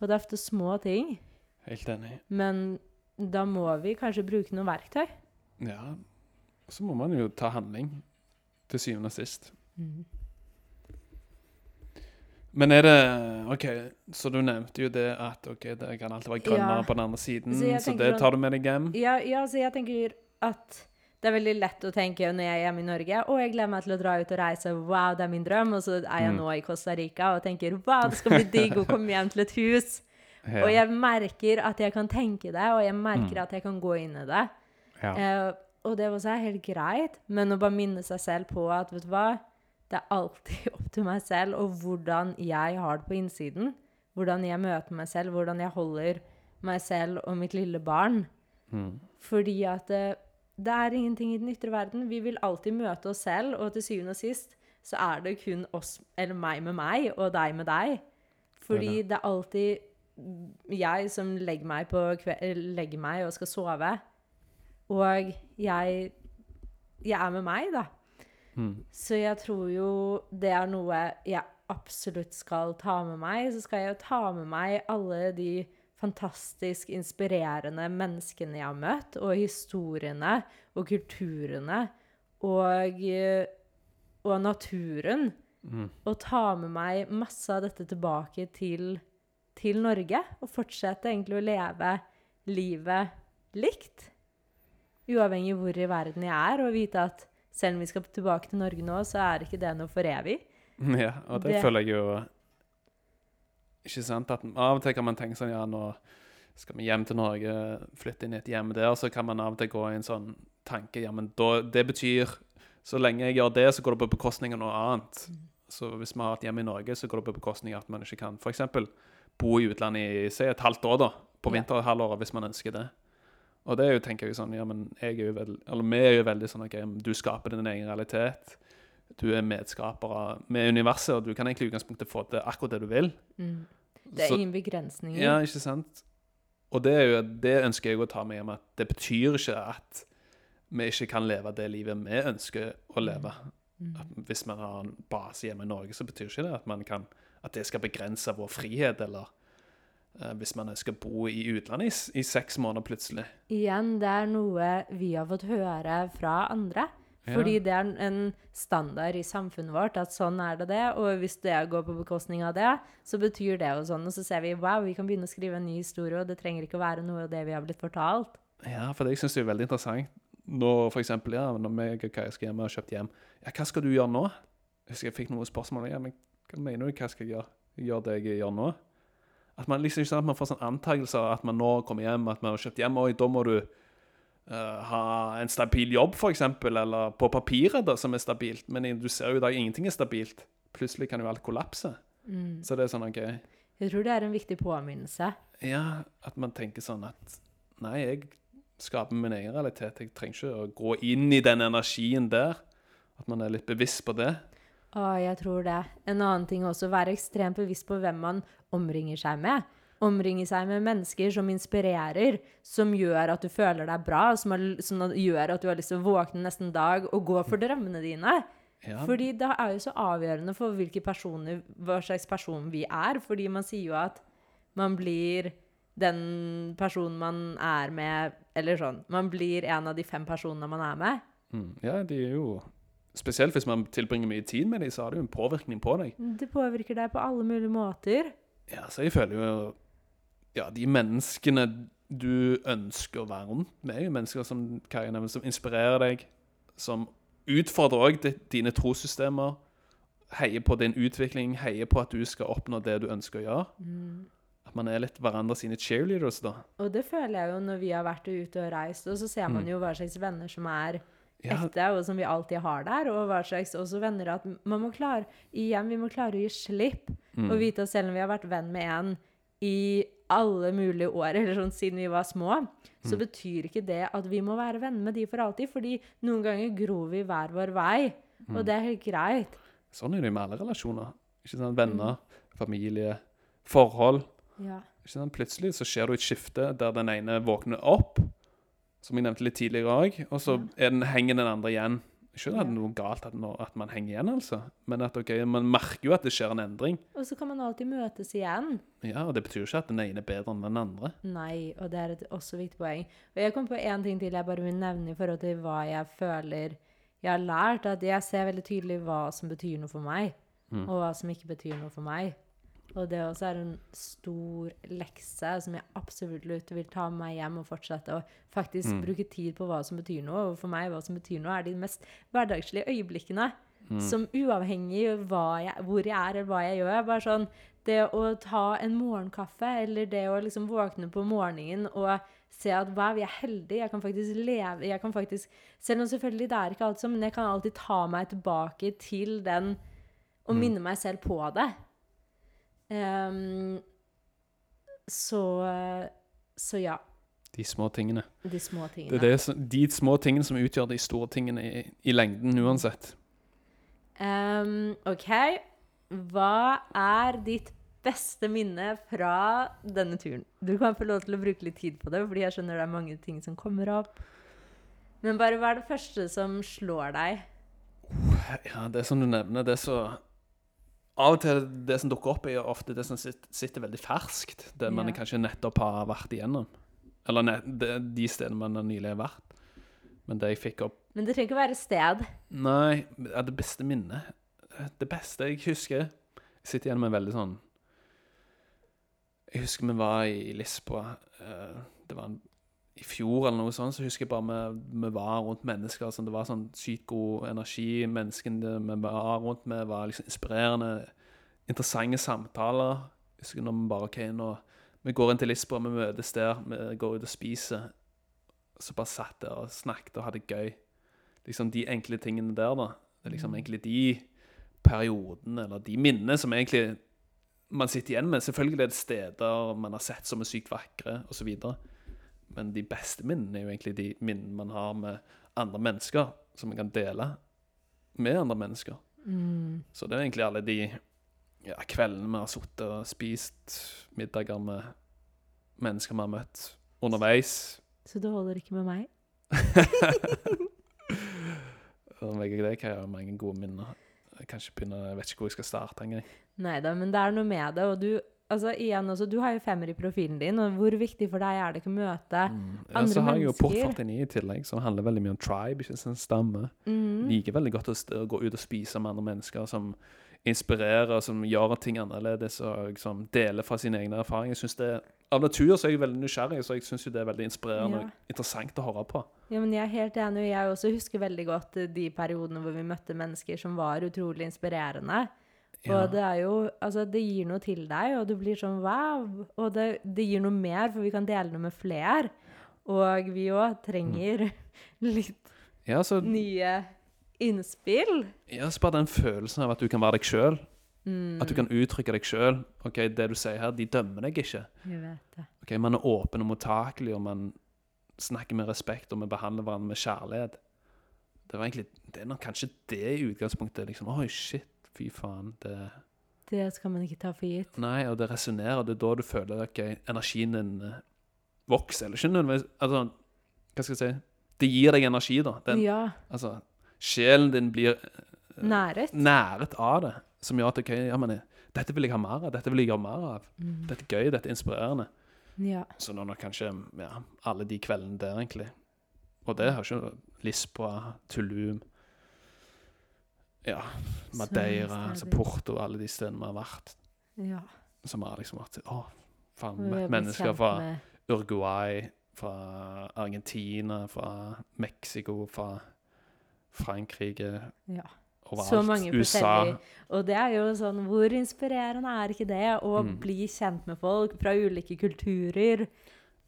Og det er ofte små ting. Helt enig. Men da må vi kanskje bruke noen verktøy. Ja. Så må man jo ta handling, til syvende og sist. Men er det OK, så du nevnte jo det at OK, det kan alltid være grønnere Ja. på den andre siden, Så så, det sånn- tar du med deg hjem? Ja, ja, så jeg tenker at det er veldig lett å tenke når jeg er hjemme i Norge Å, jeg gleder meg til å dra ut og reise. Wow, det er min drøm. Og så er jeg Mm. nå i Costa Rica og tenker wow, det skal bli digg å komme hjem til et hus. Ja. Og jeg merker at jeg kan tenke det, og jeg merker Mm. at jeg kan gå inn i det. ja. Eh, og det også er helt greit, men å bare minne seg selv på at vet du hva, det er alltid opp til meg selv og hvordan jeg har det på innsiden. Hvordan jeg møter meg selv, hvordan jeg holder meg selv og mitt lille barn. Mm. Fordi at det, det er ingenting i den ytre verden. Vi vil alltid møte oss selv, og til syvende og sist så er det kun oss, eller meg med meg, og deg med deg. Fordi det er alltid jeg som legger meg, på kve legger meg og skal sove. Og jeg, jeg er med meg, da. Mm. Så jeg tror jo det er noe jeg absolutt skal ta med meg. Så skal jeg jo ta med meg alle de fantastisk inspirerende menneskene jeg har møtt, og historiene og kulturene og, eh, og naturen. Mm. Og ta med meg masse av dette tilbake til, til Norge. Og fortsette egentlig å leve livet likt. Uavhengig hvor i verden jeg er, og vite at selv om vi skal tilbake til Norge nå, så er ikke det noe for evig. Ja, og det, Det- føler jeg jo Ikke sant? At Av og til kan man tenke sånn Ja, nå skal vi hjem til Norge, flytte inn i et hjem der. Så kan man av og til gå i en sånn tanke Ja, men da, det betyr Så lenge jeg gjør det, så går det på bekostning av noe annet. Så hvis vi har et hjem i Norge, så går det på bekostning av at man ikke kan f.eks. bo i utlandet i si et halvt år, da. På Ja. vinterhalvåret, hvis man ønsker det. Og det er jo, tenker jeg sånn Ja, men jeg er jo veldig Eller vi er jo veldig sånn OK, du skaper din egen realitet. Du er medskaper med universet, og du kan egentlig i utgangspunktet få til akkurat det du vil. Mm. Det er Så- ingen begrensninger. Ja, ikke sant? Og det, er jo, det ønsker jeg å ta med hjem, at det betyr ikke at vi ikke kan leve det livet vi ønsker å leve. Mm. Hvis man har en base hjemme i Norge, så betyr ikke det at, man kan, at det skal begrense vår frihet, eller uh, hvis man ønsker å bo i utlandet i, i seks måneder plutselig. Igjen, det er noe vi har fått høre fra andre. Fordi det er en standard i samfunnet vårt at sånn er det det, og hvis det går på bekostning av det, så betyr det jo sånn. Og så ser vi wow, vi kan begynne å skrive en ny historie, og det trenger ikke å være noe av det vi har blitt fortalt. Ja, for det jeg synes det er veldig interessant. Nå, for eksempel, ja, når jeg og Kaja skal hjem og har kjøpt hjem, ja, hva skal du gjøre nå? Jeg husker jeg fikk noen spørsmål, ja, men hva mener du, hva skal jeg gjøre? Gjør det jeg gjør nå? At man liksom ikke sånn at man får sånn antakelser at man nå kommer hjem, at man har kjøpt hjem, og da må du eh, ha en stabil jobb, eksempel, eller på papiret da, som er stabilt, men du ser jo i dag ingenting er stabilt. Plutselig kan jo alt kollapse. Så det er sånn, ok, Jeg tror det er en viktig påminnelse. ja, at man tenker sånn at nei, jeg skaper min egen realitet. Jeg trenger ikke å gå inn i den energien der. At man er litt bevisst på det. Å, jeg tror det. En annen ting også, være ekstremt bevisst på hvem man omringer seg med. Omringe seg med mennesker som inspirerer, som gjør at du føler deg bra, som, har, som gjør at du har lyst til å våkne nesten dag og gå for drømmene dine. Ja, Fordi det er jo så avgjørende for hvilke personer, hva slags person vi er. Fordi man sier jo at man blir den personen man er med Eller sånn Man blir en av de fem personene man er med. mm, ja, de er jo Spesielt hvis man tilbringer mye tid med dem, så har det jo en påvirkning på deg. Det påvirker deg på alle mulige måter. Ja, så jeg føler jo Ja, de menneskene du ønsker å være rundt. Med, er jo mennesker som nevner, som inspirerer deg, som utfordrer òg dine trossystemer, heier på din utvikling, heier på at du skal oppnå det du ønsker å gjøre. At man er litt hverandre sine cheerleaders, da. Og det føler jeg jo når vi har vært ute og reist, og så ser man jo hva slags venner som er ekte, og som vi alltid har der, og hva slags også venner at man må klare Igjen, vi må klare å gi slipp, og vite at selv om vi har vært venn med en i alle mulige år, eller sånn siden vi var små, så betyr ikke det at vi må være venner med de for alltid, fordi noen ganger gror vi hver vår vei, og det er helt greit. sånn er det med alle relasjoner. Ikke sant? Venner, familie, forhold. Ja. Ikke sant? Plutselig så skjer det et skifte der den ene våkner opp, som jeg nevnte litt tidligere òg, og så er den, henger den andre igjen Ikke at det er noe galt at, når, at man henger igjen, altså. Men at okay, man merker jo at det skjer en endring. Og så kan man alltid møtes igjen. Ja, og Det betyr jo ikke at den ene er bedre enn den andre. Nei, og det er et også viktig poeng. Og jeg kom på én ting til jeg bare vil nevne i forhold til hva jeg føler jeg har lært. At jeg ser veldig tydelig hva som betyr noe for meg, Mm. og hva som ikke betyr noe for meg. Og det også er en stor lekse som jeg absolutt vil ta med meg hjem og fortsette å faktisk Mm. bruke tid på hva som betyr noe. Og for meg, hva som betyr noe, er de mest hverdagslige øyeblikkene. Mm. Som uavhengig av hvor jeg er eller hva jeg gjør. Bare sånn det å ta en morgenkaffe, eller det å liksom våkne på morgenen og se at wow, jeg er heldig, jeg kan faktisk leve jeg kan faktisk, Selv om selvfølgelig det er ikke alt sånn, men jeg kan alltid ta meg tilbake til den og Mm. minne meg selv på det. Ehm, så Så ja. De små tingene. De små Det tingene. er det de små tingene som utgjør de store tingene i, i lengden uansett. Um, OK. Hva er ditt beste minne fra denne turen? Du kan få lov til å bruke litt tid på det, fordi jeg skjønner det er mange ting som kommer opp. Men bare hva er det første som slår deg? Ja, det som du nevner, det så Av og til det som dukker opp, er jo ofte det som sitter, sitter veldig ferskt. Det man yeah. kanskje nettopp har vært igjennom. Eller ne, det, de stedene man nylig har vært. Men det jeg fikk opp Men det trenger ikke å være sted. Nei, ja, det beste minnet Det beste jeg husker Jeg sitter igjen med veldig sånn Jeg husker vi var i Lisboa eh, Det var en, i fjor eller noe sånt Så husker jeg bare vi, vi var rundt mennesker sånn, Det var sånn sykt god energi Menneskene vi var rundt med Var liksom inspirerende Interessante samtaler Jeg husker når vi bare, ok, nå Vi går inn til Lisboa, vi møtes der Vi går ut og spiser Så bare satt der og snakket og hadde gøy liksom de enkle tingene der, da. Det er liksom Mm. egentlig de periodene, eller de minnene, som egentlig man sitter igjen med. Selvfølgelig er det steder man har sett som er sykt vakre, osv. Men de beste minnene er jo egentlig de minnene man har med andre mennesker, som man kan dele med andre mennesker. Mm. Så det er egentlig alle de ja, kveldene vi har sittet og spist middager med mennesker vi har møtt underveis. Så det holder ikke med meg? Meg og deg har mange gode minner. Jeg begynne, jeg vet ikke hvor jeg skal starte engang. Nei da, men det er noe med det. Og du, altså igjen også, du har jo femmer i profilen din, og hvor viktig for deg er det ikke å møte Mm. Ja, andre så har jeg jo mennesker. Port 49 i tillegg, som handler veldig mye om tribe, ikke en stamme. mm. Liker veldig godt å, å gå ut og spise med andre mennesker som inspirerer, som gjør ting annerledes, og som deler fra sine egne erfaringer. Jeg synes det, Av natur så er jeg veldig nysgjerrig, så jeg syns det er veldig inspirerende Ja. og interessant å høre på. Ja, men jeg er helt enig. og Jeg også husker veldig godt eh, de periodene hvor vi møtte mennesker som var utrolig inspirerende. Ja. Og det er jo Altså, det gir noe til deg, og du blir sånn wow. Og det, det gir noe mer, for vi kan dele noe med flere. Og vi òg trenger litt Ja, så, nye innspill. ja, så bare den følelsen av at du kan være deg sjøl. Mm, At du kan uttrykke deg sjøl. Ok, det du sier her, de dømmer deg ikke. jeg vet det. Ok, Man er åpen og mottakelig, og man snakker med respekt, og vi behandler hverandre med kjærlighet. Det var egentlig, det er nok kanskje det i utgangspunktet. liksom, Oi, shit, fy faen. det... Det skal man ikke ta for gitt. Nei, og det resonnerer. Det er da du føler ok, energien din eh, vokser. Eller ikke nødvendigvis altså, Hva skal jeg si? Det gir deg energi, da. Den, Ja. altså, sjelen din blir Næret. næret av det. Som gjør at okay, ja, men, eh, dette vil jeg ha mer av. Dette vil jeg gjøre mer av. Mm. Dette er gøy, dette er inspirerende. Ja. Så nå er kanskje ja, alle de kveldene der, egentlig. Og det har ikke Lisboa, Tulum Ja, Madeira, altså Porto, alle de stedene vi har vært. ja. Som har liksom vært Å, faen. Mennesker fra Uruguay, fra Argentina, fra Mexico, fra Frankrike Ja. Overalt. Så mange USA. Og det er jo sånn Hvor inspirerende er ikke det å Mm. bli kjent med folk fra ulike kulturer?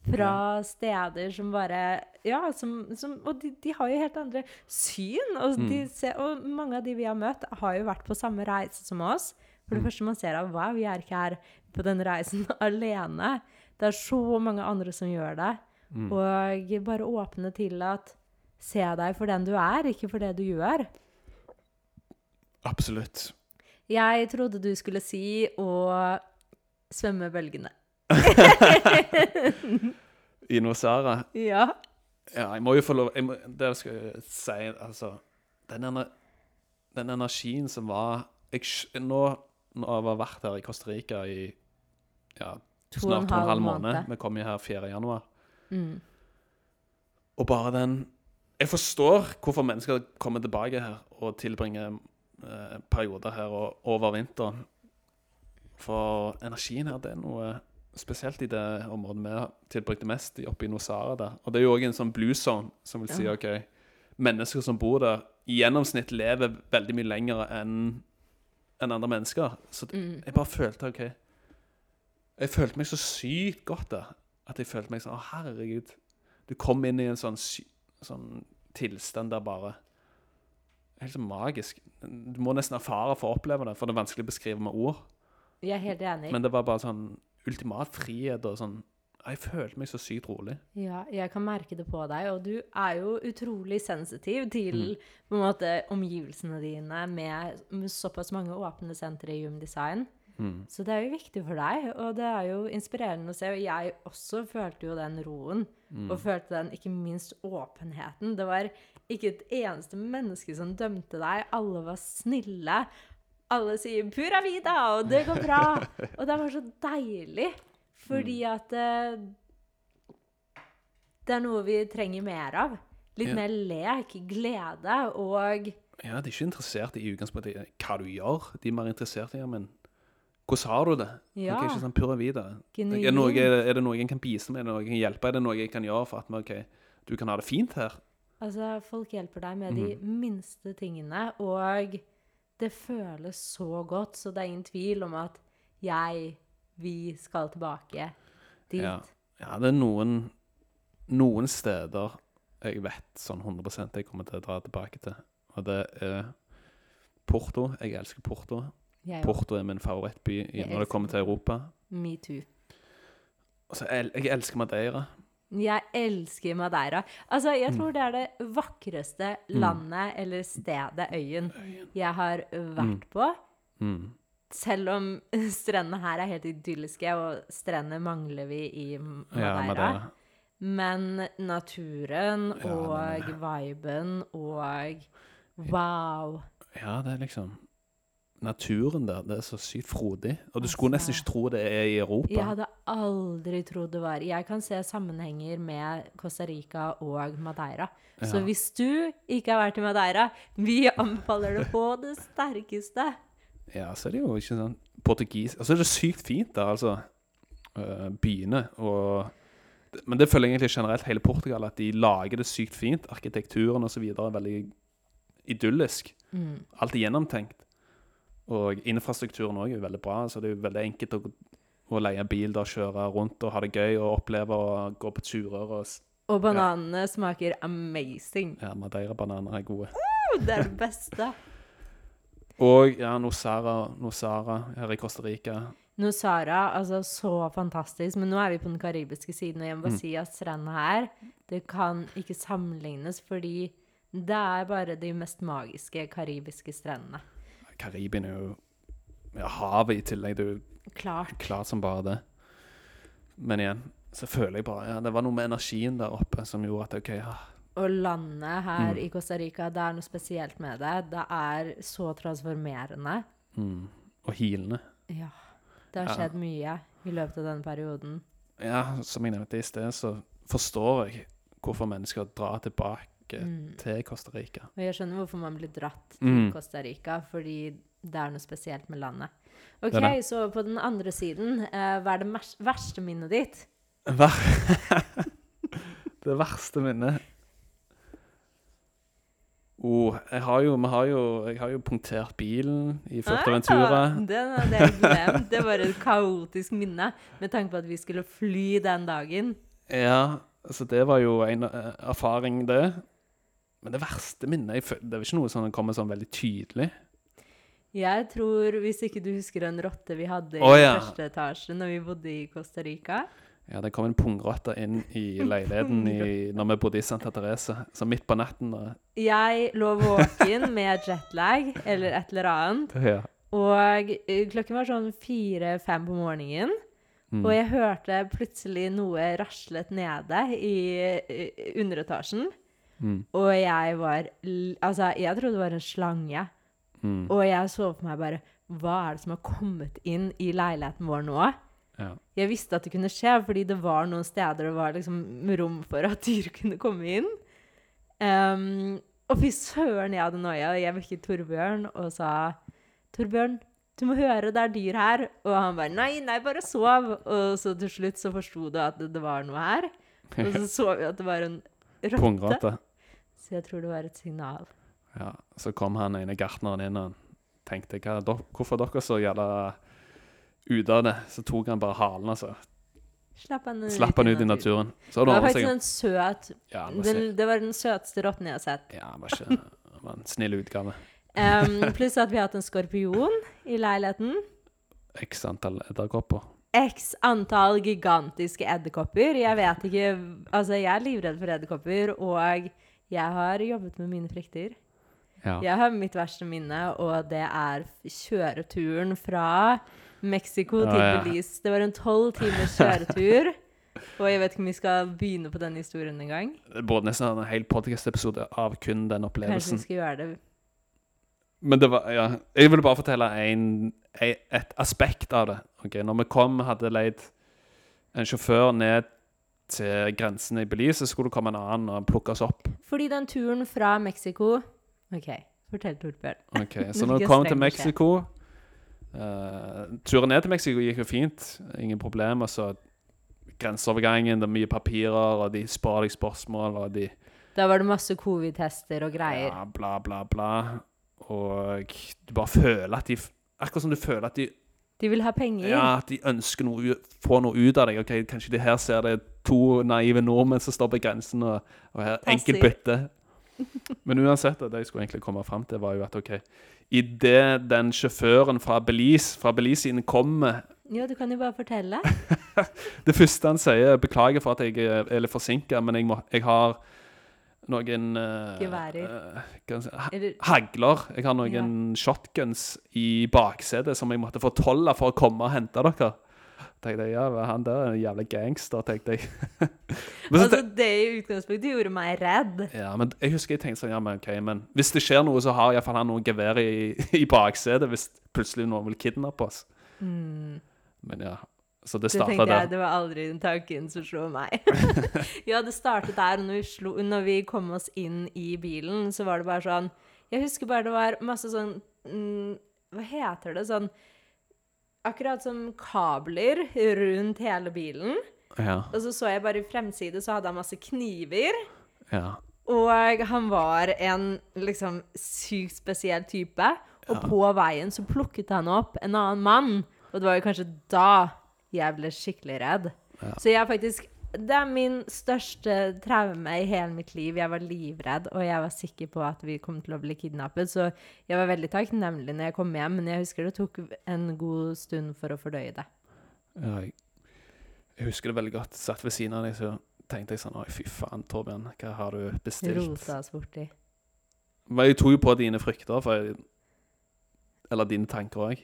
Fra steder som bare Ja, som, som Og de, de har jo helt andre syn. Og, de Mm. ser, og mange av de vi har møtt, har jo vært på samme reise som oss. For det Mm. første man ser at wow, vi er ikke her på den reisen alene. Det er så mange andre som gjør det. Mm. Og bare åpne til at Se deg for den du er, ikke for det du gjør. Absolutt. Jeg trodde du skulle si å svømme bølgene. I Nosara Ja. Ja, jeg må jo få lov jeg må, Det skal jeg si, altså den, ener, den energien som var jeg, nå, Nå har jeg vært her i Costa Rica i ja, snart to og en halv måned Vi kom jo her 4. januar. Mm. Og bare den Jeg forstår hvorfor mennesker kommer tilbake her og tilbringer eh, perioder her og, over vinteren. For energien her, det er noe spesielt i det området vi tilbrakte mest, oppe i Nosara der. Og det er jo òg en sånn blue zone, som vil si Ja. OK Mennesker som bor der, i gjennomsnitt lever veldig mye lenger enn enn andre mennesker. Så Mm. jeg bare følte OK Jeg følte meg så sykt godt der. At jeg følte meg sånn Å, herregud. Du kom inn i en sånn, sånn tilstand der bare Helt sånn magisk. Du må nesten erfare for å oppleve det, for det er vanskelig å beskrive med ord. Jeg er helt enig. Men det var bare sånn ultimat frihet og sånn Jeg følte meg så sykt rolig. Ja, jeg kan merke det på deg, og du er jo utrolig sensitiv til Mm. måte omgivelsene dine med, med såpass mange åpne sentre i Human Design. Mm. Så det er jo viktig for deg, og det er jo inspirerende å se. Og jeg også følte jo den roen, Mm. og følte den ikke minst åpenheten. Det var ikke et eneste menneske som dømte deg. Alle var snille. Alle sier 'pura vida', og 'det går bra'. Og det var så deilig, fordi Mm. at eh, det er noe vi trenger mer av. Litt Ja. mer lek, glede og Ja, de er ikke interessert i utgangspunktet hva du gjør. De er mer interessert i ja, men hvordan har du det? Ja. Okay, ikke sånn pura vida. Er, genuint. noe, er det noe jeg kan bistå med? Er det noe jeg kan hjelpe? Er det noe jeg kan gjøre for at okay, du kan ha det fint her? Altså, folk hjelper deg med de Mhm. minste tingene, og det føles så godt, så det er ingen tvil om at jeg, vi skal tilbake dit. Ja. ja, det er noen, noen steder jeg vet sånn 100% jeg kommer til å dra tilbake til. Og det er Porto. Jeg elsker Porto. Jeg. Porto er min favorittby når det kommer til Europa. Me too. Og så el jeg elsker Madeira. Jeg elsker Madeira. Altså, jeg Mm. tror det er det vakreste landet eller stedet, øyen, jeg har vært på. Mm. Selv om strendene her er helt idylliske, og strender mangler vi i Madeira. Men naturen og viben og Wow. Ja, det er liksom Naturen der, det er så sykt frodig. Og du skulle nesten Altså- ikke tro det er i Europa. Jeg hadde aldri trodd det var Jeg kan se sammenhenger med Costa Rica og Madeira. Så hvis du ikke har vært i Madeira, vi anbefaler det på det sterkeste. Ja, så er det jo ikke sånn portugis Og så er det sykt fint der, altså. øh, byene og Men det føler jeg egentlig generelt hele Portugal, at de lager det sykt fint. Arkitekturen osv. er veldig idyllisk. Mm. Alt er gjennomtenkt. Og infrastrukturen òg er veldig bra. Så det er jo veldig enkelt å, å leie bil der, kjøre rundt og ha det gøy og oppleve og gå på turer. Og, Og bananene smaker amazing. ja, Madeira-bananer er gode. Det er det beste. Og ja, Nosara, Nosara her i Costa Rica. Nosara, altså så fantastisk. Men nå er vi på den karibiske siden, og jeg må bare Mm. si at strendene her, det kan ikke sammenlignes, fordi det er bare de mest magiske karibiske strendene. Karibien er jo ja, Havet i tillegg. Det er jo Klart. klart som bare det. Men igjen, så føler jeg bare ja, Det var noe med energien der oppe som gjorde at OK, ja, Å lande her Mm. i Costa Rica, det er noe spesielt med det. Det er så transformerende. mm, Og hilende. Ja. Det har Ja. skjedd mye i løpet av denne perioden. Ja, som jeg nevnte i sted, så forstår jeg hvorfor mennesker drar tilbake Mm. til Costa Rica. Og jeg skjønner hvorfor man blir dratt til Mm. Costa Rica, fordi det er noe spesielt med landet. OK, Det det. så på den andre siden, uh, hva er det verste minnet ditt? Hva? det verste minnet oh, jeg har jo, vi har jo, jeg har jo punktert bilen i Fuerteventura. Ah, Den hadde jeg glemt. Det var et kaotisk minne med tanke på at vi skulle fly den dagen. Ja, altså det var jo en eh, erfaring, det. Men det verste minnet jeg Det er ikke noe som kommer sånn veldig tydelig. Jeg tror, hvis ikke du husker en rotte vi hadde i ja. første etasje når vi bodde i Costa Rica Ja, det kom en pungrotte inn i leiligheten i, når vi bodde i Santa Teresa. Så midt på natten da. Jeg lå våken med jetlag eller et eller annet, Ja. og eh, klokken var sånn fire-fem på morgenen. Mm. Og jeg hørte plutselig noe raslet nede i underetasjen. Mm. Og jeg var Altså, jeg trodde det var en slange. Mm. Og jeg så på meg bare Hva er det som har kommet inn i leiligheten vår nå? Ja. Jeg visste at det kunne skje, fordi det var noen steder det var liksom rom for at dyr kunne komme inn. Um, og fy søren, jeg hadde noia. Jeg vekket Torbjørn og sa Torbjørn, du må høre, det er dyr her. Og han bare nei, nei, bare sov. Og så til slutt så forsto du at det, det var noe her. Og så så vi at det var en rotte. Så jeg tror det var et signal. Ja. Så kom han ene gartneren inn og tenkte hva, dok- hvorfor er dere så jævla ute av det? Så tok han bare halen, altså. Slapp han ut, Slapp han ut i naturen. Så Det var faktisk en søt Ja, den. Det var den søteste rotten jeg har sett. Ja, han var ikke han var en snill utgave. Um, pluss at vi har hatt en skorpion i leiligheten. X antall edderkopper. X antall gigantiske edderkopper. Jeg vet ikke Altså, jeg er livredd for edderkopper, og jeg har jobbet med mine frykter. Ja. Jeg har mitt verste minne, og det er kjøreturen fra Mexico til Ja, ja. Belize. Det var en tolv timers kjøretur. Og jeg vet ikke om vi skal begynne på den historien en gang. Det burde nesten en hel podcast-episode av kun den opplevelsen. Kanskje vi skal gjøre det. Men det var, ja, jeg ville bare fortelle en, en, et aspekt av det. Okay, Når vi kom, hadde leid en sjåfør ned til grensene i Belize, så skulle det komme en annen og plukke oss opp. Fordi den turen fra Mexico OK, fortell, Torbjørn. Ok, Så når du kom til? Mexico uh, Turen ned til Mexico gikk jo fint. Ingen problemer. Så grenseovergangen, det er mye papirer, og de spør deg spørsmål, og de Da var det masse covid-tester og greier. Ja, bla, bla, bla. Og du bare føler at de Akkurat som du føler at de De vil ha penger. Ja, at de ønsker noe, få noe ut av deg. Ok, Kanskje de her ser det to naive nordmenn som står på grensen og, og her enkelt bytte. Men uansett, det jeg skulle egentlig komme fram til, var jo at ok Idet den sjåføren fra Belize fra Belize-siden kommer Ja, du kan jo bare fortelle. Det første han sier 'Beklager for at jeg er litt forsinka, men jeg, må, jeg har noen uh, Geværer. Eller Hagler. Jeg har noen shotguns i baksetet som jeg måtte fortolle for å komme og hente dere. Tenkte jeg, ja, Han der er en jævla gangster, tenkte jeg. Altså, det i utgangspunktet gjorde meg redd. ja, men jeg husker jeg tenkte sånn, ja, men ok, men hvis det skjer noe, så har iallfall han noe gevær i, i baksetet hvis plutselig noen vil kidnappe oss. Mm. Men ja, så det starta der. jeg, det var aldri den tanken som slo meg. ja, det startet der, når vi, slo, når vi kom oss inn i bilen, så var det bare sånn Jeg husker bare det var masse sånn mm, Hva heter det? Sånn Akkurat som kabler rundt hele bilen. Ja, Og så så jeg bare i fremside, så hadde han masse kniver. ja. Og han var en liksom sykt spesiell type. Og Ja. på veien så plukket han opp en annen mann. Og det var jo kanskje da jeg ble skikkelig redd. Ja. Så jeg faktisk Det er min største traume i hele mitt liv. Jeg var livredd, og jeg var sikker på at vi kom til å bli kidnappet. Så jeg var veldig takknemlig når jeg kom hjem, men jeg husker det tok en god stund for å fordøye det. ja jeg, jeg husker det veldig godt. Satt ved siden av deg, så tenkte jeg sånn Oi, fy faen, Torbjørn, hva har du bestilt? Rota oss borti. Men jeg tok jo på dine frykter, for jeg, eller dine tanker òg.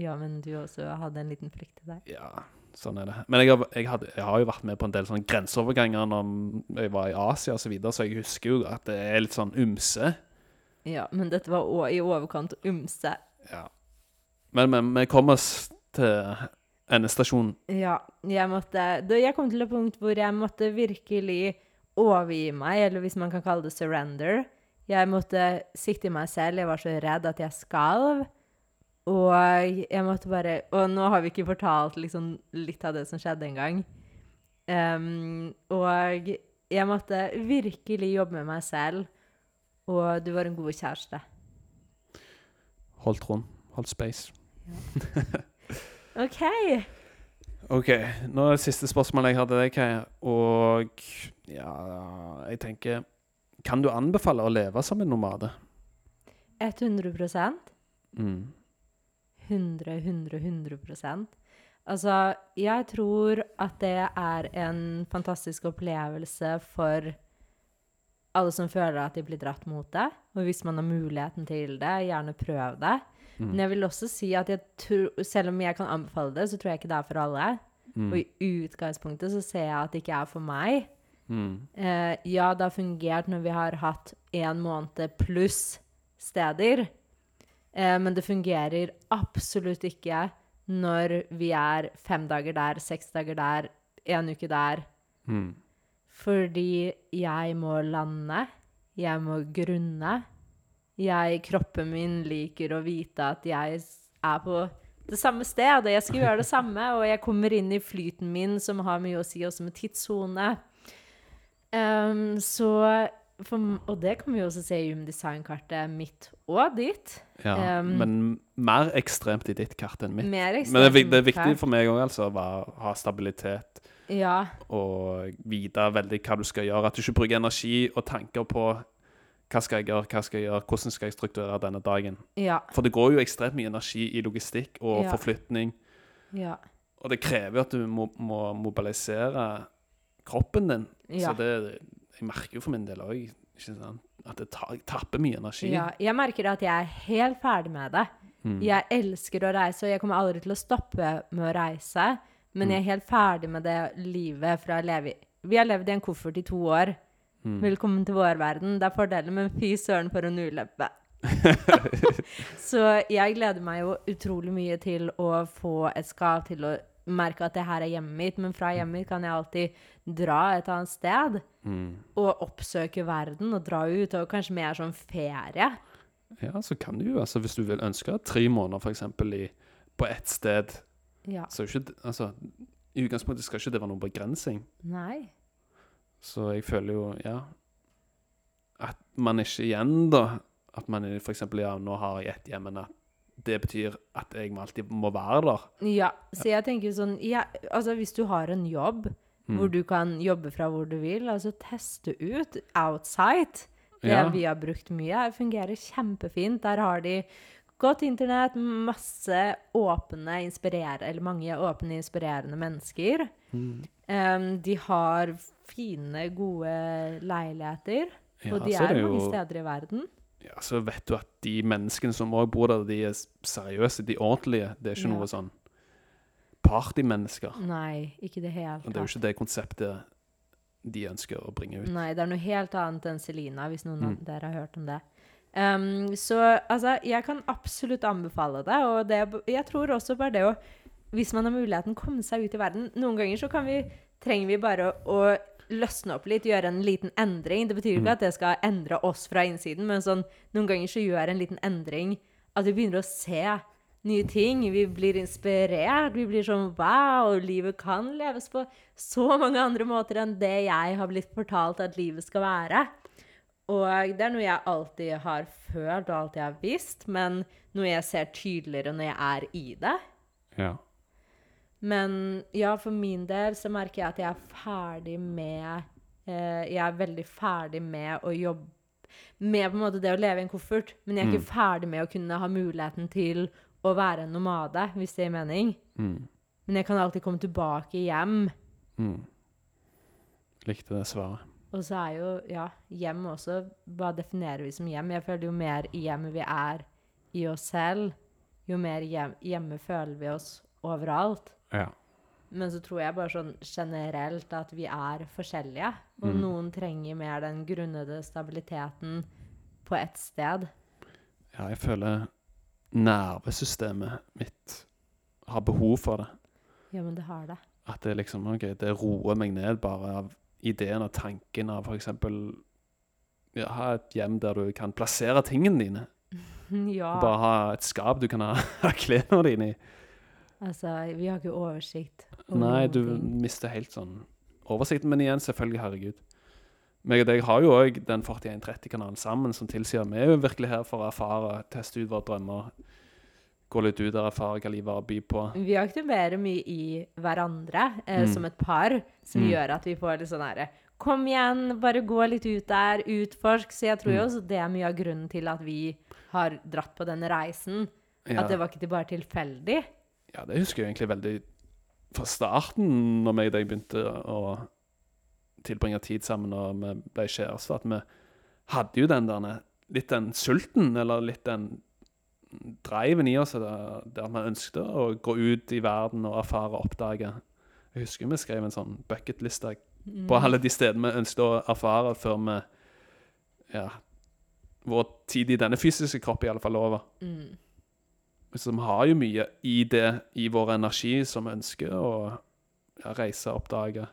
Ja, men du også hadde en liten frykt til deg. Ja, sånn er det. Men jeg har, jeg, hadde, jeg har jo vært med på en del sånne grenseoverganger når jeg var i Asia osv., så, videre, så jeg husker jo at det er litt sånn ymse. Ja, men dette var å- i overkant ymse. Ja. Men, men vi kom oss til endestasjonen. Ja, jeg måtte da Jeg kom til et punkt hvor jeg måtte virkelig overgi meg, eller hvis man kan kalle det surrender. Jeg måtte sikte i meg selv. Jeg var så redd at jeg skalv. Og jeg måtte bare Og nå har vi ikke fortalt liksom litt av det som skjedde engang. Um, og jeg måtte virkelig jobbe med meg selv. Og du var en god kjæreste. Holdt rom. Holdt space. OK. OK. Nå er det siste spørsmålet jeg har til deg, Kaja. Og ja, jeg tenker Kan du anbefale å leve som en nomade? 100 Mm. 100, 100, 100% Altså, jeg tror at det er en fantastisk opplevelse for alle som føler at de blir dratt mot det. Og hvis man har muligheten til det, gjerne prøv det. Mm. Men jeg vil også si at tror, selv om jeg kan anbefale det, så tror jeg ikke det er for alle. Mm. Og i utgangspunktet så ser jeg at det ikke er for meg. Mm. Eh, ja, det har fungert når vi har hatt én måned pluss steder. Eh, men det fungerer absolutt ikke når vi er fem dager der, seks dager der, en uke der. Mm. Fordi jeg må lande, jeg må grunne. Jeg, kroppen min liker å vite at jeg er på det samme sted, og jeg skal gjøre det samme, og jeg kommer inn i flyten min, som har mye å si også med tidssone. Um, så for, Og det kan vi jo også se i Human Design-kartet mitt og ditt. Ja, Um, men mer ekstremt i ditt kart enn mitt. Men det det er viktig for meg òg, altså, å ha stabilitet Ja, og vite veldig hva du skal gjøre. At du ikke bruker energi og tanker på hva skal jeg gjøre, hva skal jeg gjøre, hvordan skal jeg strukturere denne dagen. ja, For det går jo ekstremt mye energi i logistikk og forflytning. ja. Og det krever jo at du må, må mobilisere kroppen din. Ja. Så det Jeg merker jo for min del òg at det tapper mye energi. Ja, jeg merker at jeg er helt ferdig med det. Mm. Jeg elsker å reise, og jeg kommer aldri til å stoppe med å reise. Men jeg er helt ferdig med det livet fra å leve i Vi har levd i en koffert i to år. Mm. Velkommen til vår verden. Det er fordeler, men fy søren for en ulempe. Så jeg gleder meg jo utrolig mye til å få et skap til å merke at det her er hjemmet mitt, men fra hjemmet mitt kan jeg alltid dra et annet sted Mm. og oppsøke verden og dra ut, og kanskje mer sånn ferie. Ja, så kan du jo, altså hvis du vil ønske tre måneder eksempel på ett sted, Ja. så ikke, altså, i utgangspunktet skal ikke det være noen begrensning. Nei. Så jeg føler jo, ja, at man ikke igjen da, at man eksempel, ja, nå har jeg ett hjem, en at det betyr at jeg alltid må være der. Ja, så jeg tenker sånn ja, Altså, hvis du har en jobb Mm. hvor du kan jobbe fra hvor du vil, altså teste ut outside. Det Ja. vi har brukt mye, fungerer kjempefint. Der har de godt internett, masse åpne, inspirerende eller mange åpne, inspirerende mennesker. Mm. Um, de har fine, gode leiligheter. Ja, og de er er mange jo- steder i verden. Ja, så vet du at de menneskene som også bor der, de er seriøse, de er ordentlige. Det er ikke Ja. noe sånn partymennesker. Nei, ikke det hele Og det er jo ikke det konseptet de ønsker å bringe ut. Nei, det er noe helt annet enn Selina, hvis noen av Mm. dere har hørt om det. Um, så altså, jeg kan absolutt anbefale det, og det, jeg tror også bare det å Hvis man har muligheten, komme seg ut i verden. Noen ganger så kan vi, trenger vi bare å, å løsne opp litt, gjøre en liten endring. Det betyr ikke Mm. at det skal endre oss fra innsiden, men sånn, noen ganger så gjør en liten endring at vi begynner å se nye ting. Vi blir inspirert. Vi blir sånn Wow, livet kan leves på så mange andre måter enn det jeg har blitt fortalt at livet skal være. Og det er noe jeg alltid har følt og alltid har visst, men noe jeg ser tydeligere når jeg er i det. Ja. Men ja, for min del så merker jeg at jeg er ferdig med eh, Jeg er veldig ferdig med å jobbe Med på en måte det å leve i en koffert. Men jeg er ikke ferdig med å kunne ha muligheten til å være en nomade, hvis det gir mening. Mm. Men jeg kan alltid komme tilbake hjem. Mm. Likte det svaret. Og så er jo ja, hjem også Hva definerer vi som hjem? Jeg føler jo mer hjemme vi er i oss selv, jo mer hjem, hjemme føler vi oss overalt. Ja. Men så tror jeg bare sånn generelt at vi er forskjellige. Og Mm. noen trenger mer den grunnede stabiliteten på ett sted. ja, jeg føler nervesystemet mitt har behov for det. Ja, men det har det. At det liksom, ok, det roer meg ned bare av ideen og tanken av eksempel ja, ha et hjem der du kan plassere tingene dine. ja. Bare ha et skap du kan ha klærne dine i. Altså, vi har ikke oversikt. over Nei, du ting. mister helt sånn oversikten. Men igjen, selvfølgelig, herregud. Meg og deg har jo òg den 4130-kanalen sammen, som tilsier vi er jo virkelig her for å erfare, teste ut våre drømmer. Gå litt ut og erfare hva livet har å by på. Vi aktiverer mye i hverandre eh, Mm. som et par, som Mm. gjør at vi får litt sånn herre Kom igjen, bare gå litt ut der, utforsk. Så jeg tror jo Mm. også det er mye av grunnen til at vi har dratt på denne reisen. Ja, At det var ikke bare tilfeldig. Ja, det husker jeg egentlig veldig fra starten, når jeg og deg begynte å tilbringe tid sammen og vi ble kjærester, at vi hadde jo den der litt den sulten, eller litt den driven i oss, der, der vi ønsket å gå ut i verden og erfare og oppdage. Jeg husker vi skrev en sånn bucketliste Mm. på alle de stedene vi ønsket å erfare før vi Ja, vår tid i denne fysiske kroppen i alle fall er over. Mm. Så vi har jo mye i det, i vår energi, som vi ønsker å ja, reise, oppdage,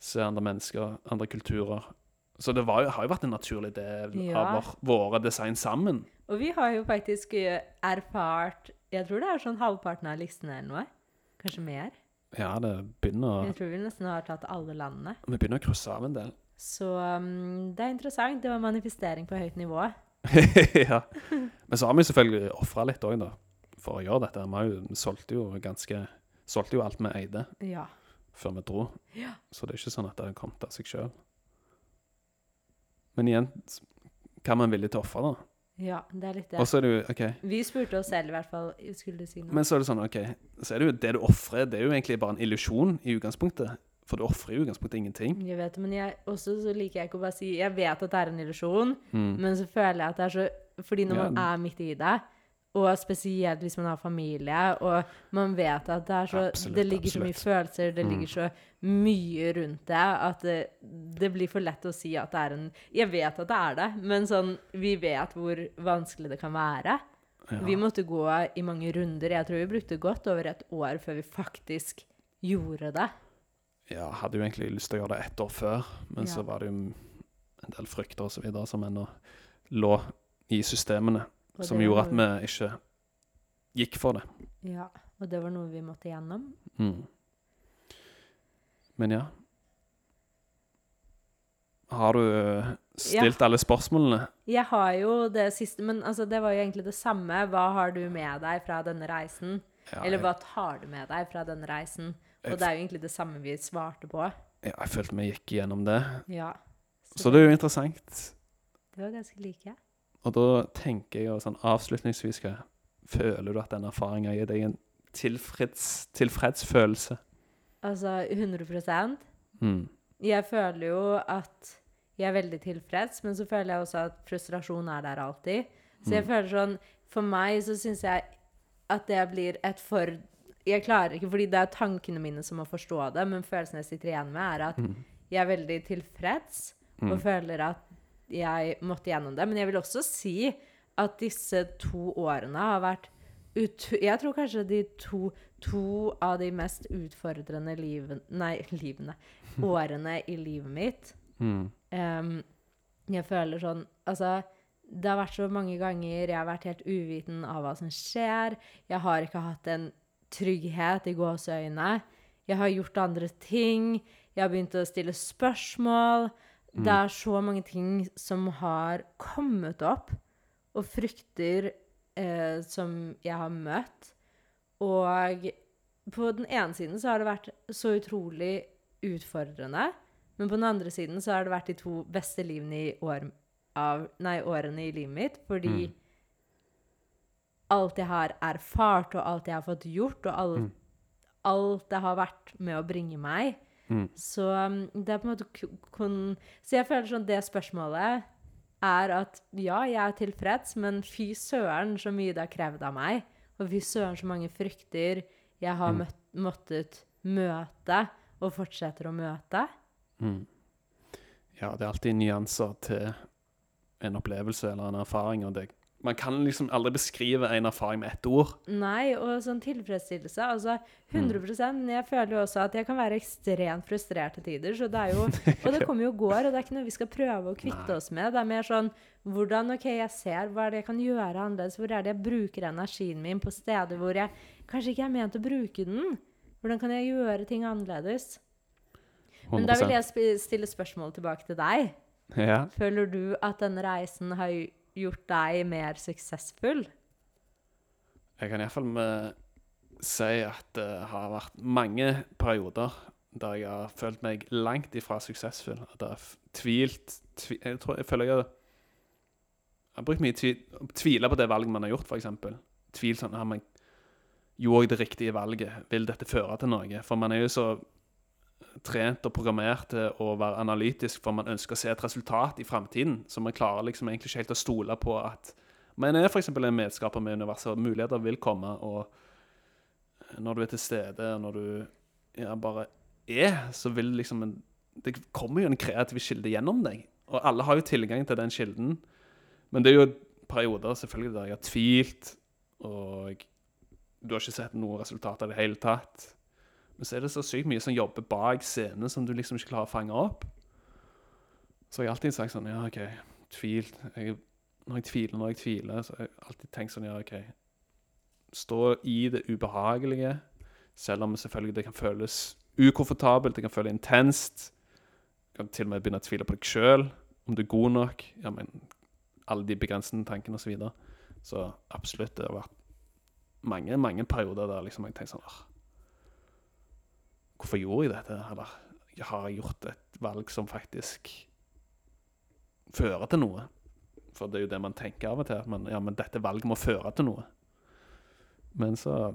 se andre mennesker, andre kulturer. Så det var jo, har jo vært en naturlig del Ja. av vår, våre design sammen. Og vi har jo faktisk eh, erfart Jeg tror det er sånn halvparten av listen eller noe. Kanskje mer. Ja, det begynner, å Jeg tror vi nesten har tatt alle landene. vi begynner å krysse av en del. Så um, det er interessant. Det var manifestering på høyt nivå. ja. Men så har vi selvfølgelig ofra litt òg, da, for å gjøre dette. Vi vi solgte jo ganske Solgte jo alt vi eide Ja. før vi dro. Ja. Så det er ikke sånn at det har kommet av seg sjøl. Men igjen, hva er man villig til å ofre, da? ja, det er litt Og det. så er det jo OK. Vi spurte oss selv i hvert fall. Skulle du si noe? Men så er det sånn, OK, så er det jo det du ofrer, det er jo egentlig bare en illusjon i utgangspunktet. For du ofrer jo i utgangspunktet ingenting. Jeg vet, men jeg, også så liker jeg ikke å bare si Jeg vet at det er en illusjon, Mm. men så føler jeg at det er så Fordi når Ja. man er midt i det, og spesielt hvis man har familie, og man vet at det så Absolutt, Det ligger så mye følelser, det Mm. ligger så mye rundt det, at det, det blir for lett å si at det er en Jeg vet at det er det, men sånn Vi vet hvor vanskelig det kan være. Ja. Vi måtte gå i mange runder. Jeg tror vi brukte godt over et år før vi faktisk gjorde det. ja, hadde jo egentlig lyst til å gjøre det ett år før, men Ja. så var det jo en del frykter og så videre som ennå lå i systemene, Og som gjorde at vi ikke gikk for det. Ja, og det var noe vi måtte gjennom. Mm. Men ja. Har du stilt stilt alle spørsmålene? Jeg har jo det siste, men altså, det var jo egentlig det samme. Hva har du med deg fra denne reisen? Ja, Eller hva tar du med deg fra denne reisen? jeg, Og det er jo egentlig det samme vi svarte på. ja, jeg følte vi gikk gjennom det. Ja. Så det er jo interessant. det var ganske like. Og da tenker jeg sånn avslutningsvis hva Føler du at den erfaringa gir deg en tilfreds, tilfredsfølelse? Altså 100 Mm. Jeg føler jo at jeg er veldig tilfreds, men så føler jeg også at frustrasjon er der alltid. Så jeg Mm. føler sånn For meg så syns jeg at det blir et for Jeg klarer ikke, fordi det er tankene mine som må forstå det, men følelsen jeg sitter igjen med, er at Mm. jeg er veldig tilfreds og Mm. føler at jeg måtte gjennom det. Men jeg vil også si at disse to årene har vært ut... Jeg tror kanskje de to, to av de mest utfordrende liven, nei, livene årene i livet mitt. Mm. Um, jeg føler sånn Altså, det har vært så mange ganger jeg har vært helt uviten av hva som skjer. Jeg har ikke hatt en trygghet i gåseøynene. Jeg har gjort andre ting. Jeg har begynt å stille spørsmål. Det er så mange ting som har kommet opp, og frykter eh, som jeg har møtt. Og på den ene siden så har det vært så utrolig utfordrende. Men på den andre siden så har det vært de to beste livene i år, av, nei, årene i livet mitt. Fordi Mm. alt jeg har erfart, og alt jeg har fått gjort, og alt, Mm. alt det har vært med å bringe meg. Mm. Så um, det er på en måte kun Så jeg føler sånn det spørsmålet er at ja, jeg er tilfreds, men fy søren så mye det har krevd av meg. Og fy søren så mange frykter jeg har Mm. møtt, måttet møte, og fortsetter å møte. Mm. Ja, det er alltid nyanser til en opplevelse eller en erfaring. Og det, man kan liksom aldri beskrive en erfaring med ett ord. Nei, og sånn tilfredsstillelse. Altså 100 Men jeg føler jo også at jeg kan være ekstremt frustrert til tider. Så det er jo, og det kommer jo og går, og det er ikke noe vi skal prøve å kvitte Nei. oss med. Det er mer sånn hvordan OK, jeg ser hva er det jeg kan gjøre annerledes. Hvor er det jeg bruker energien min på steder hvor jeg kanskje ikke er ment å bruke den? Hvordan kan jeg gjøre ting annerledes? 100%. Men da vil jeg stille spørsmål tilbake til deg. Ja. Føler du at denne reisen har gjort deg mer suksessfull? Jeg kan iallfall si at det har vært mange perioder der jeg har følt meg langt ifra suksessfull. At jeg har tvilt tvi, Jeg tror jeg føler jeg har Jeg har brukt mye å Tvile på det valget man har gjort, f.eks. Tvil sånn ja, men Gjorde jeg det riktige valget? Vil dette føre til noe? For man er jo så trent og programmert til å være analytisk, for man ønsker å se et resultat i framtiden. Så man klarer liksom egentlig ikke helt å stole på at man er f.eks. en medskaper med universet, og muligheter vil komme. Og når du er til stede, og når du ja, bare er, så vil liksom en Det kommer jo en kreativ kilde gjennom deg. Og alle har jo tilgang til den kilden. Men det er jo perioder selvfølgelig der jeg har tvilt, og du har ikke sett noe resultat av det hele tatt. Men så er det så sykt mye som jobber bak scenen som du liksom ikke klarer å fange opp. Så jeg har alltid sagt sånn Ja, OK, tvil. Jeg, når jeg tviler, når jeg tviler, så har jeg alltid tenkt sånn Ja, OK. Stå i det ubehagelige, selv om selvfølgelig det kan føles ukomfortabelt, det kan føles intenst. Du kan til og med begynne å tvile på deg sjøl, om du er god nok. Ja, men alle de begrensende tankene osv. Så, videre. så absolutt, det har vært mange, mange perioder der liksom jeg tenkt sånn Hvorfor gjorde jeg dette? Eller har jeg gjort et valg som faktisk fører til noe? For det er jo det man tenker av og til. Men, ja, men dette valget må føre til noe. Men så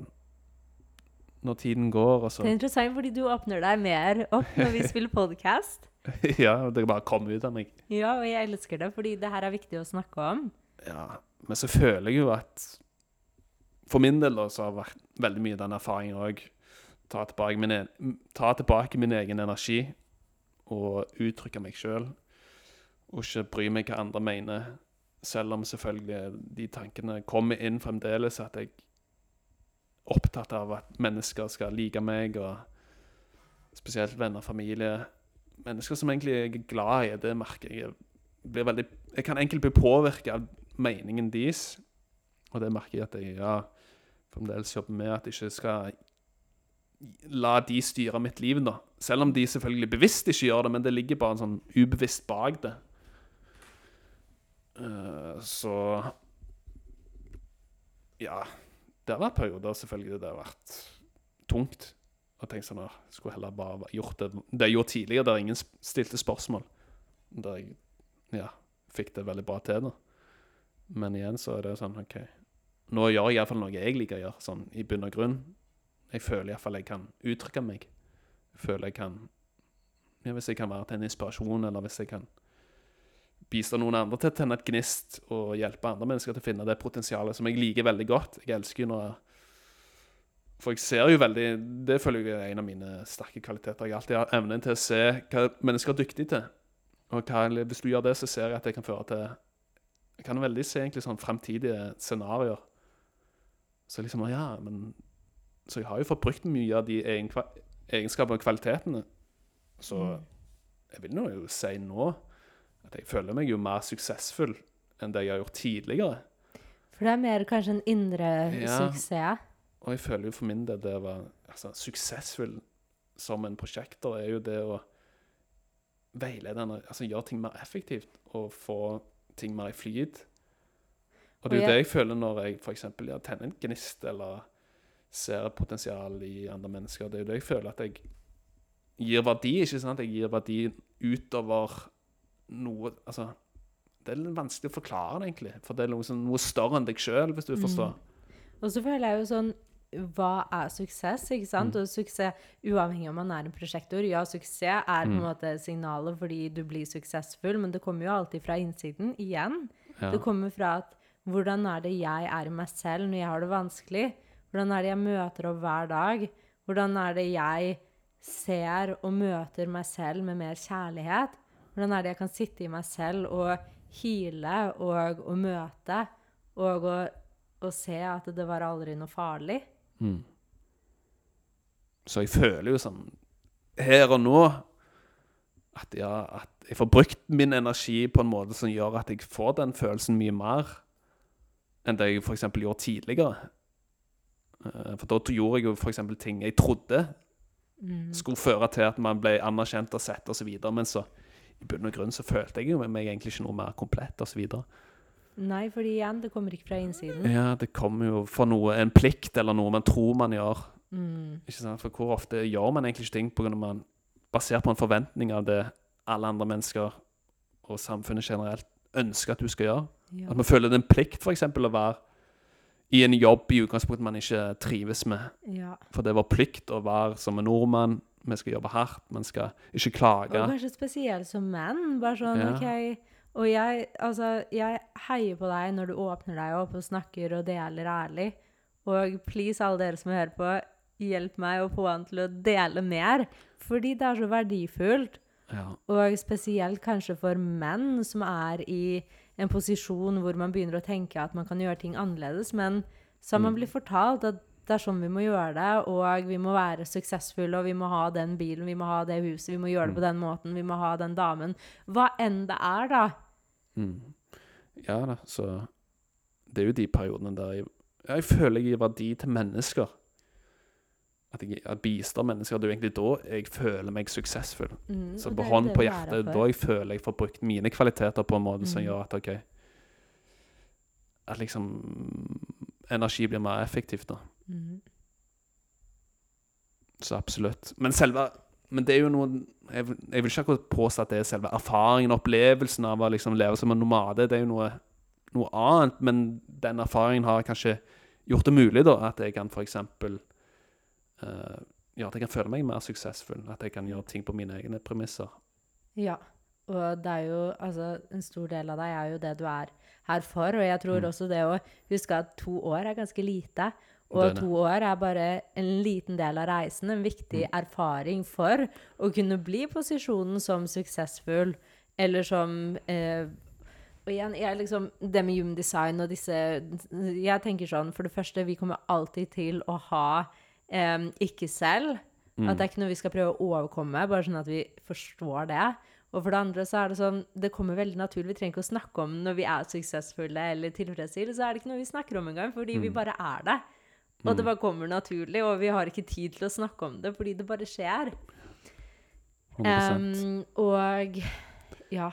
Når tiden går, og så Det er interessant fordi du åpner deg mer opp når vi spiller podcast. Ja, det bare kommer ut av meg. Ja, og jeg elsker det, fordi det her er viktig å snakke om. Ja, men så føler jeg jo at For min del da, så har det vært veldig mye den erfaringen òg. Ta, tilbake min e- ta tilbake min egen energi og uttrykke meg sjøl. Og ikke bry meg hva andre mener. Selv om selvfølgelig de tankene kommer inn fremdeles. At jeg er opptatt av at mennesker skal like meg, og spesielt venner og familie. Mennesker som egentlig jeg er glad i, det merker jeg. Jeg, veldig, jeg kan enkelt bli påvirket av meningen deres. Og det merker jeg at jeg ja, fremdeles jobber med. At jeg ikke skal la de styre mitt liv, da. Selv om de selvfølgelig bevisst ikke gjør det, men det ligger bare en sånn ubevisst bak det. Uh, så Ja. Det har vært perioder, selvfølgelig, det har vært tungt. Og tenkt sånn at jeg skulle heller bare gjort det det jeg gjorde tidligere, der ingen stilte spørsmål. Der jeg ja, fikk det veldig bra til. da. Men igjen så er det sånn OK. Nå gjør jeg iallfall noe jeg liker å gjøre, sånn i bunn og grunn. Jeg føler iallfall jeg kan uttrykke meg. Jeg føler jeg kan ja, Hvis jeg kan være til en inspirasjon, eller hvis jeg kan bistå noen andre til å tenne et gnist og hjelpe andre mennesker til å finne det potensialet som jeg liker veldig godt. Jeg elsker jo når For jeg ser jo veldig Det føler jeg er en av mine sterke kvaliteter. Jeg alltid har evnen til å se hva mennesker er dyktige til. Og hva, hvis du gjør det, så ser jeg at det kan føre til Jeg kan veldig se egentlig sånn fremtidige scenarioer. Så liksom Ja, men Så jeg har jo fått brukt mye av de egen, egenskapene og kvalitetene. Så Mm. jeg vil nå jo si nå at jeg føler meg jo mer suksessfull enn det jeg har gjort tidligere. For det er mer kanskje en indre Ja. suksess. Og jeg føler jo for min del det var altså, Suksessfull som en prosjekter er jo det å veilede altså gjøre ting mer effektivt og få ting mer i flyt. Og det er jo det jeg føler når jeg f.eks. Ja, tenner en gnist eller ser et potensial i andre mennesker. Det er jo det jeg føler at jeg gir verdi, ikke sant? Jeg gir verdi utover noe Altså, det er vanskelig å forklare det, egentlig. For det er noe, sånn, noe større enn deg sjøl, hvis du forstår. Og så føler jeg jo sånn Hva er suksess? ikke sant? Mm. Og suksess, uavhengig om man er en prosjektor Ja, suksess er på en Mm. måte signalet fordi du blir suksessfull, men det kommer jo alltid fra innsiden. Igjen. Ja. Det kommer fra at hvordan er det jeg er i meg selv når jeg har det vanskelig? Hvordan er det jeg møter opp hver dag? Hvordan er det jeg ser og møter meg selv med mer kjærlighet? Hvordan er det jeg kan sitte i meg selv og hyle og, og møte og, og se at det var aldri noe farlig? Mm. Så jeg føler jo sånn her og nå at, ja, at jeg får brukt min energi på en måte som gjør at jeg får den følelsen mye mer enn det jeg f.eks. gjorde tidligere. Eh, For da gjorde jeg jo f.eks. ting jeg trodde Mm. skulle føre til at man ble anerkjent og sett osv., men så i bunn og grunn så følte jeg jo meg egentlig ikke noe mer komplett osv. Nei, fordi igjen, det kommer ikke fra innsiden. Ja, det kommer jo fra noe, en plikt eller noe man tror man gjør. Mm. Ikke sant? For hvor ofte gjør man egentlig ikke ting på grunn av man basert på en forventning av det alle andre mennesker og samfunnet generelt ønsker at du skal gjøre? Ja. At man føler det er en plikt for eksempel å være i en jobb i utgangspunktet man ikke trives med. ja. For det var plikt å være som en nordmann. Vi skal jobbe hardt, man skal ikke klage. Og kanskje spesielt som menn. Bare sånn, Ja. OK Og jeg, altså, jeg heier på deg når du åpner deg opp og snakker og deler ærlig. Og please, alle dere som hører på, hjelp meg å få han til å dele mer. Fordi det er så verdifullt. Ja. Og spesielt kanskje for menn som er i en posisjon hvor man begynner å tenke at man kan gjøre ting annerledes, men så har man Mm. blitt fortalt at det er sånn vi må gjøre det, og vi må være suksessfulle, og vi må ha den bilen, vi må ha det huset, vi må gjøre det på den måten, vi må ha den damen. Hva enn det er, da. Mm. Ja da, så Det er jo de periodene der jeg Jeg føler jeg gir verdi til mennesker. At jeg at bistår mennesker. Det er jo egentlig da jeg føler meg suksessfull. Mm, Så på hånd på er hjertet, da jeg føler jeg får brukt mine kvaliteter på en måte som Mm. gjør at OK At liksom Energi blir mer effektivt, da. Mm. Så absolutt. Men selve Men det er jo noe Jeg, jeg vil ikke akkurat påstå at det er selve erfaringen, opplevelsen av å liksom leve som en nomade. Det er jo noe, noe annet, men den erfaringen har kanskje gjort det mulig, da, at jeg kan f.eks. Uh, ja, at jeg kan føle meg mer suksessfull. At jeg kan gjøre ting på mine egne premisser. Ja. Og det er jo Altså, en stor del av deg er jo det du er her for. Og jeg tror Mm. også det å huske at to år er ganske lite. Og to år er bare en liten del av reisen, en viktig Mm. erfaring for å kunne bli i posisjonen som suksessfull, eller som eh, Og igjen, jeg liksom, det med human design og disse Jeg tenker sånn, for det første, vi kommer alltid til å ha eh, ikke selv. Mm. At det er ikke noe vi skal prøve å overkomme, bare sånn at vi forstår det. Og for det andre så er det sånn, det kommer veldig naturlig. Vi trenger ikke å snakke om når vi er suksessfulle eller tilfredsstilte, så er det ikke noe vi snakker om engang, fordi vi Mm. bare er det. Og det bare kommer naturlig, og vi har ikke tid til å snakke om det, fordi det bare skjer. 100 Em, og ja.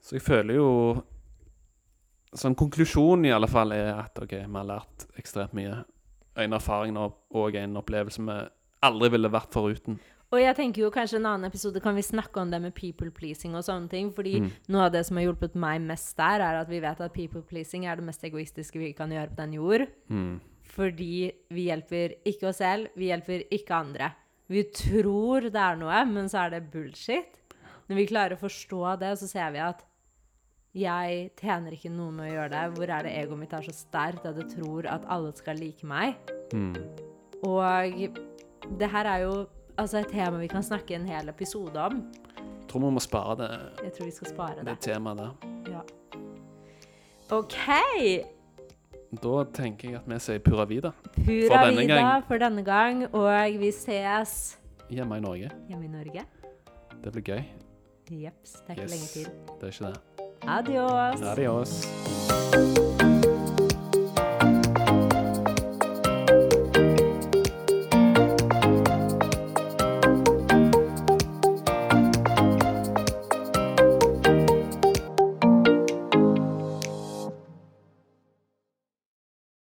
Så jeg føler jo Sånn konklusjonen i alle fall er at OK, vi har lært ekstremt mye. En erfaring og en opplevelse vi aldri ville vært foruten. Og jeg tenker jo kanskje en annen episode kan vi snakke om det med people pleasing og sånne ting. Fordi Mm. noe av det som har hjulpet meg mest der, er at vi vet at people pleasing er det mest egoistiske vi kan gjøre på den jord. Mm. Fordi vi hjelper ikke oss selv, vi hjelper ikke andre. Vi tror det er noe, men så er det bullshit. Når vi klarer å forstå det, så ser vi at jeg tjener ikke noe med å gjøre det. Hvor er det egoet mitt er så sterkt at det tror at alle skal like meg? Mm. Og det her er jo altså et tema vi kan snakke en hel episode om. Jeg tror vi må spare det, Jeg tror vi skal spare det det. temaet der. Ja. OK! Da tenker jeg at vi sier pura vida Pura denne vida gang. for denne gang, og vi ses hjemme i Norge. hjemme i Norge. Det blir gøy. Jeps, det er ikke Yes. lenge til. Det er ikke det. Adiós. Adiós.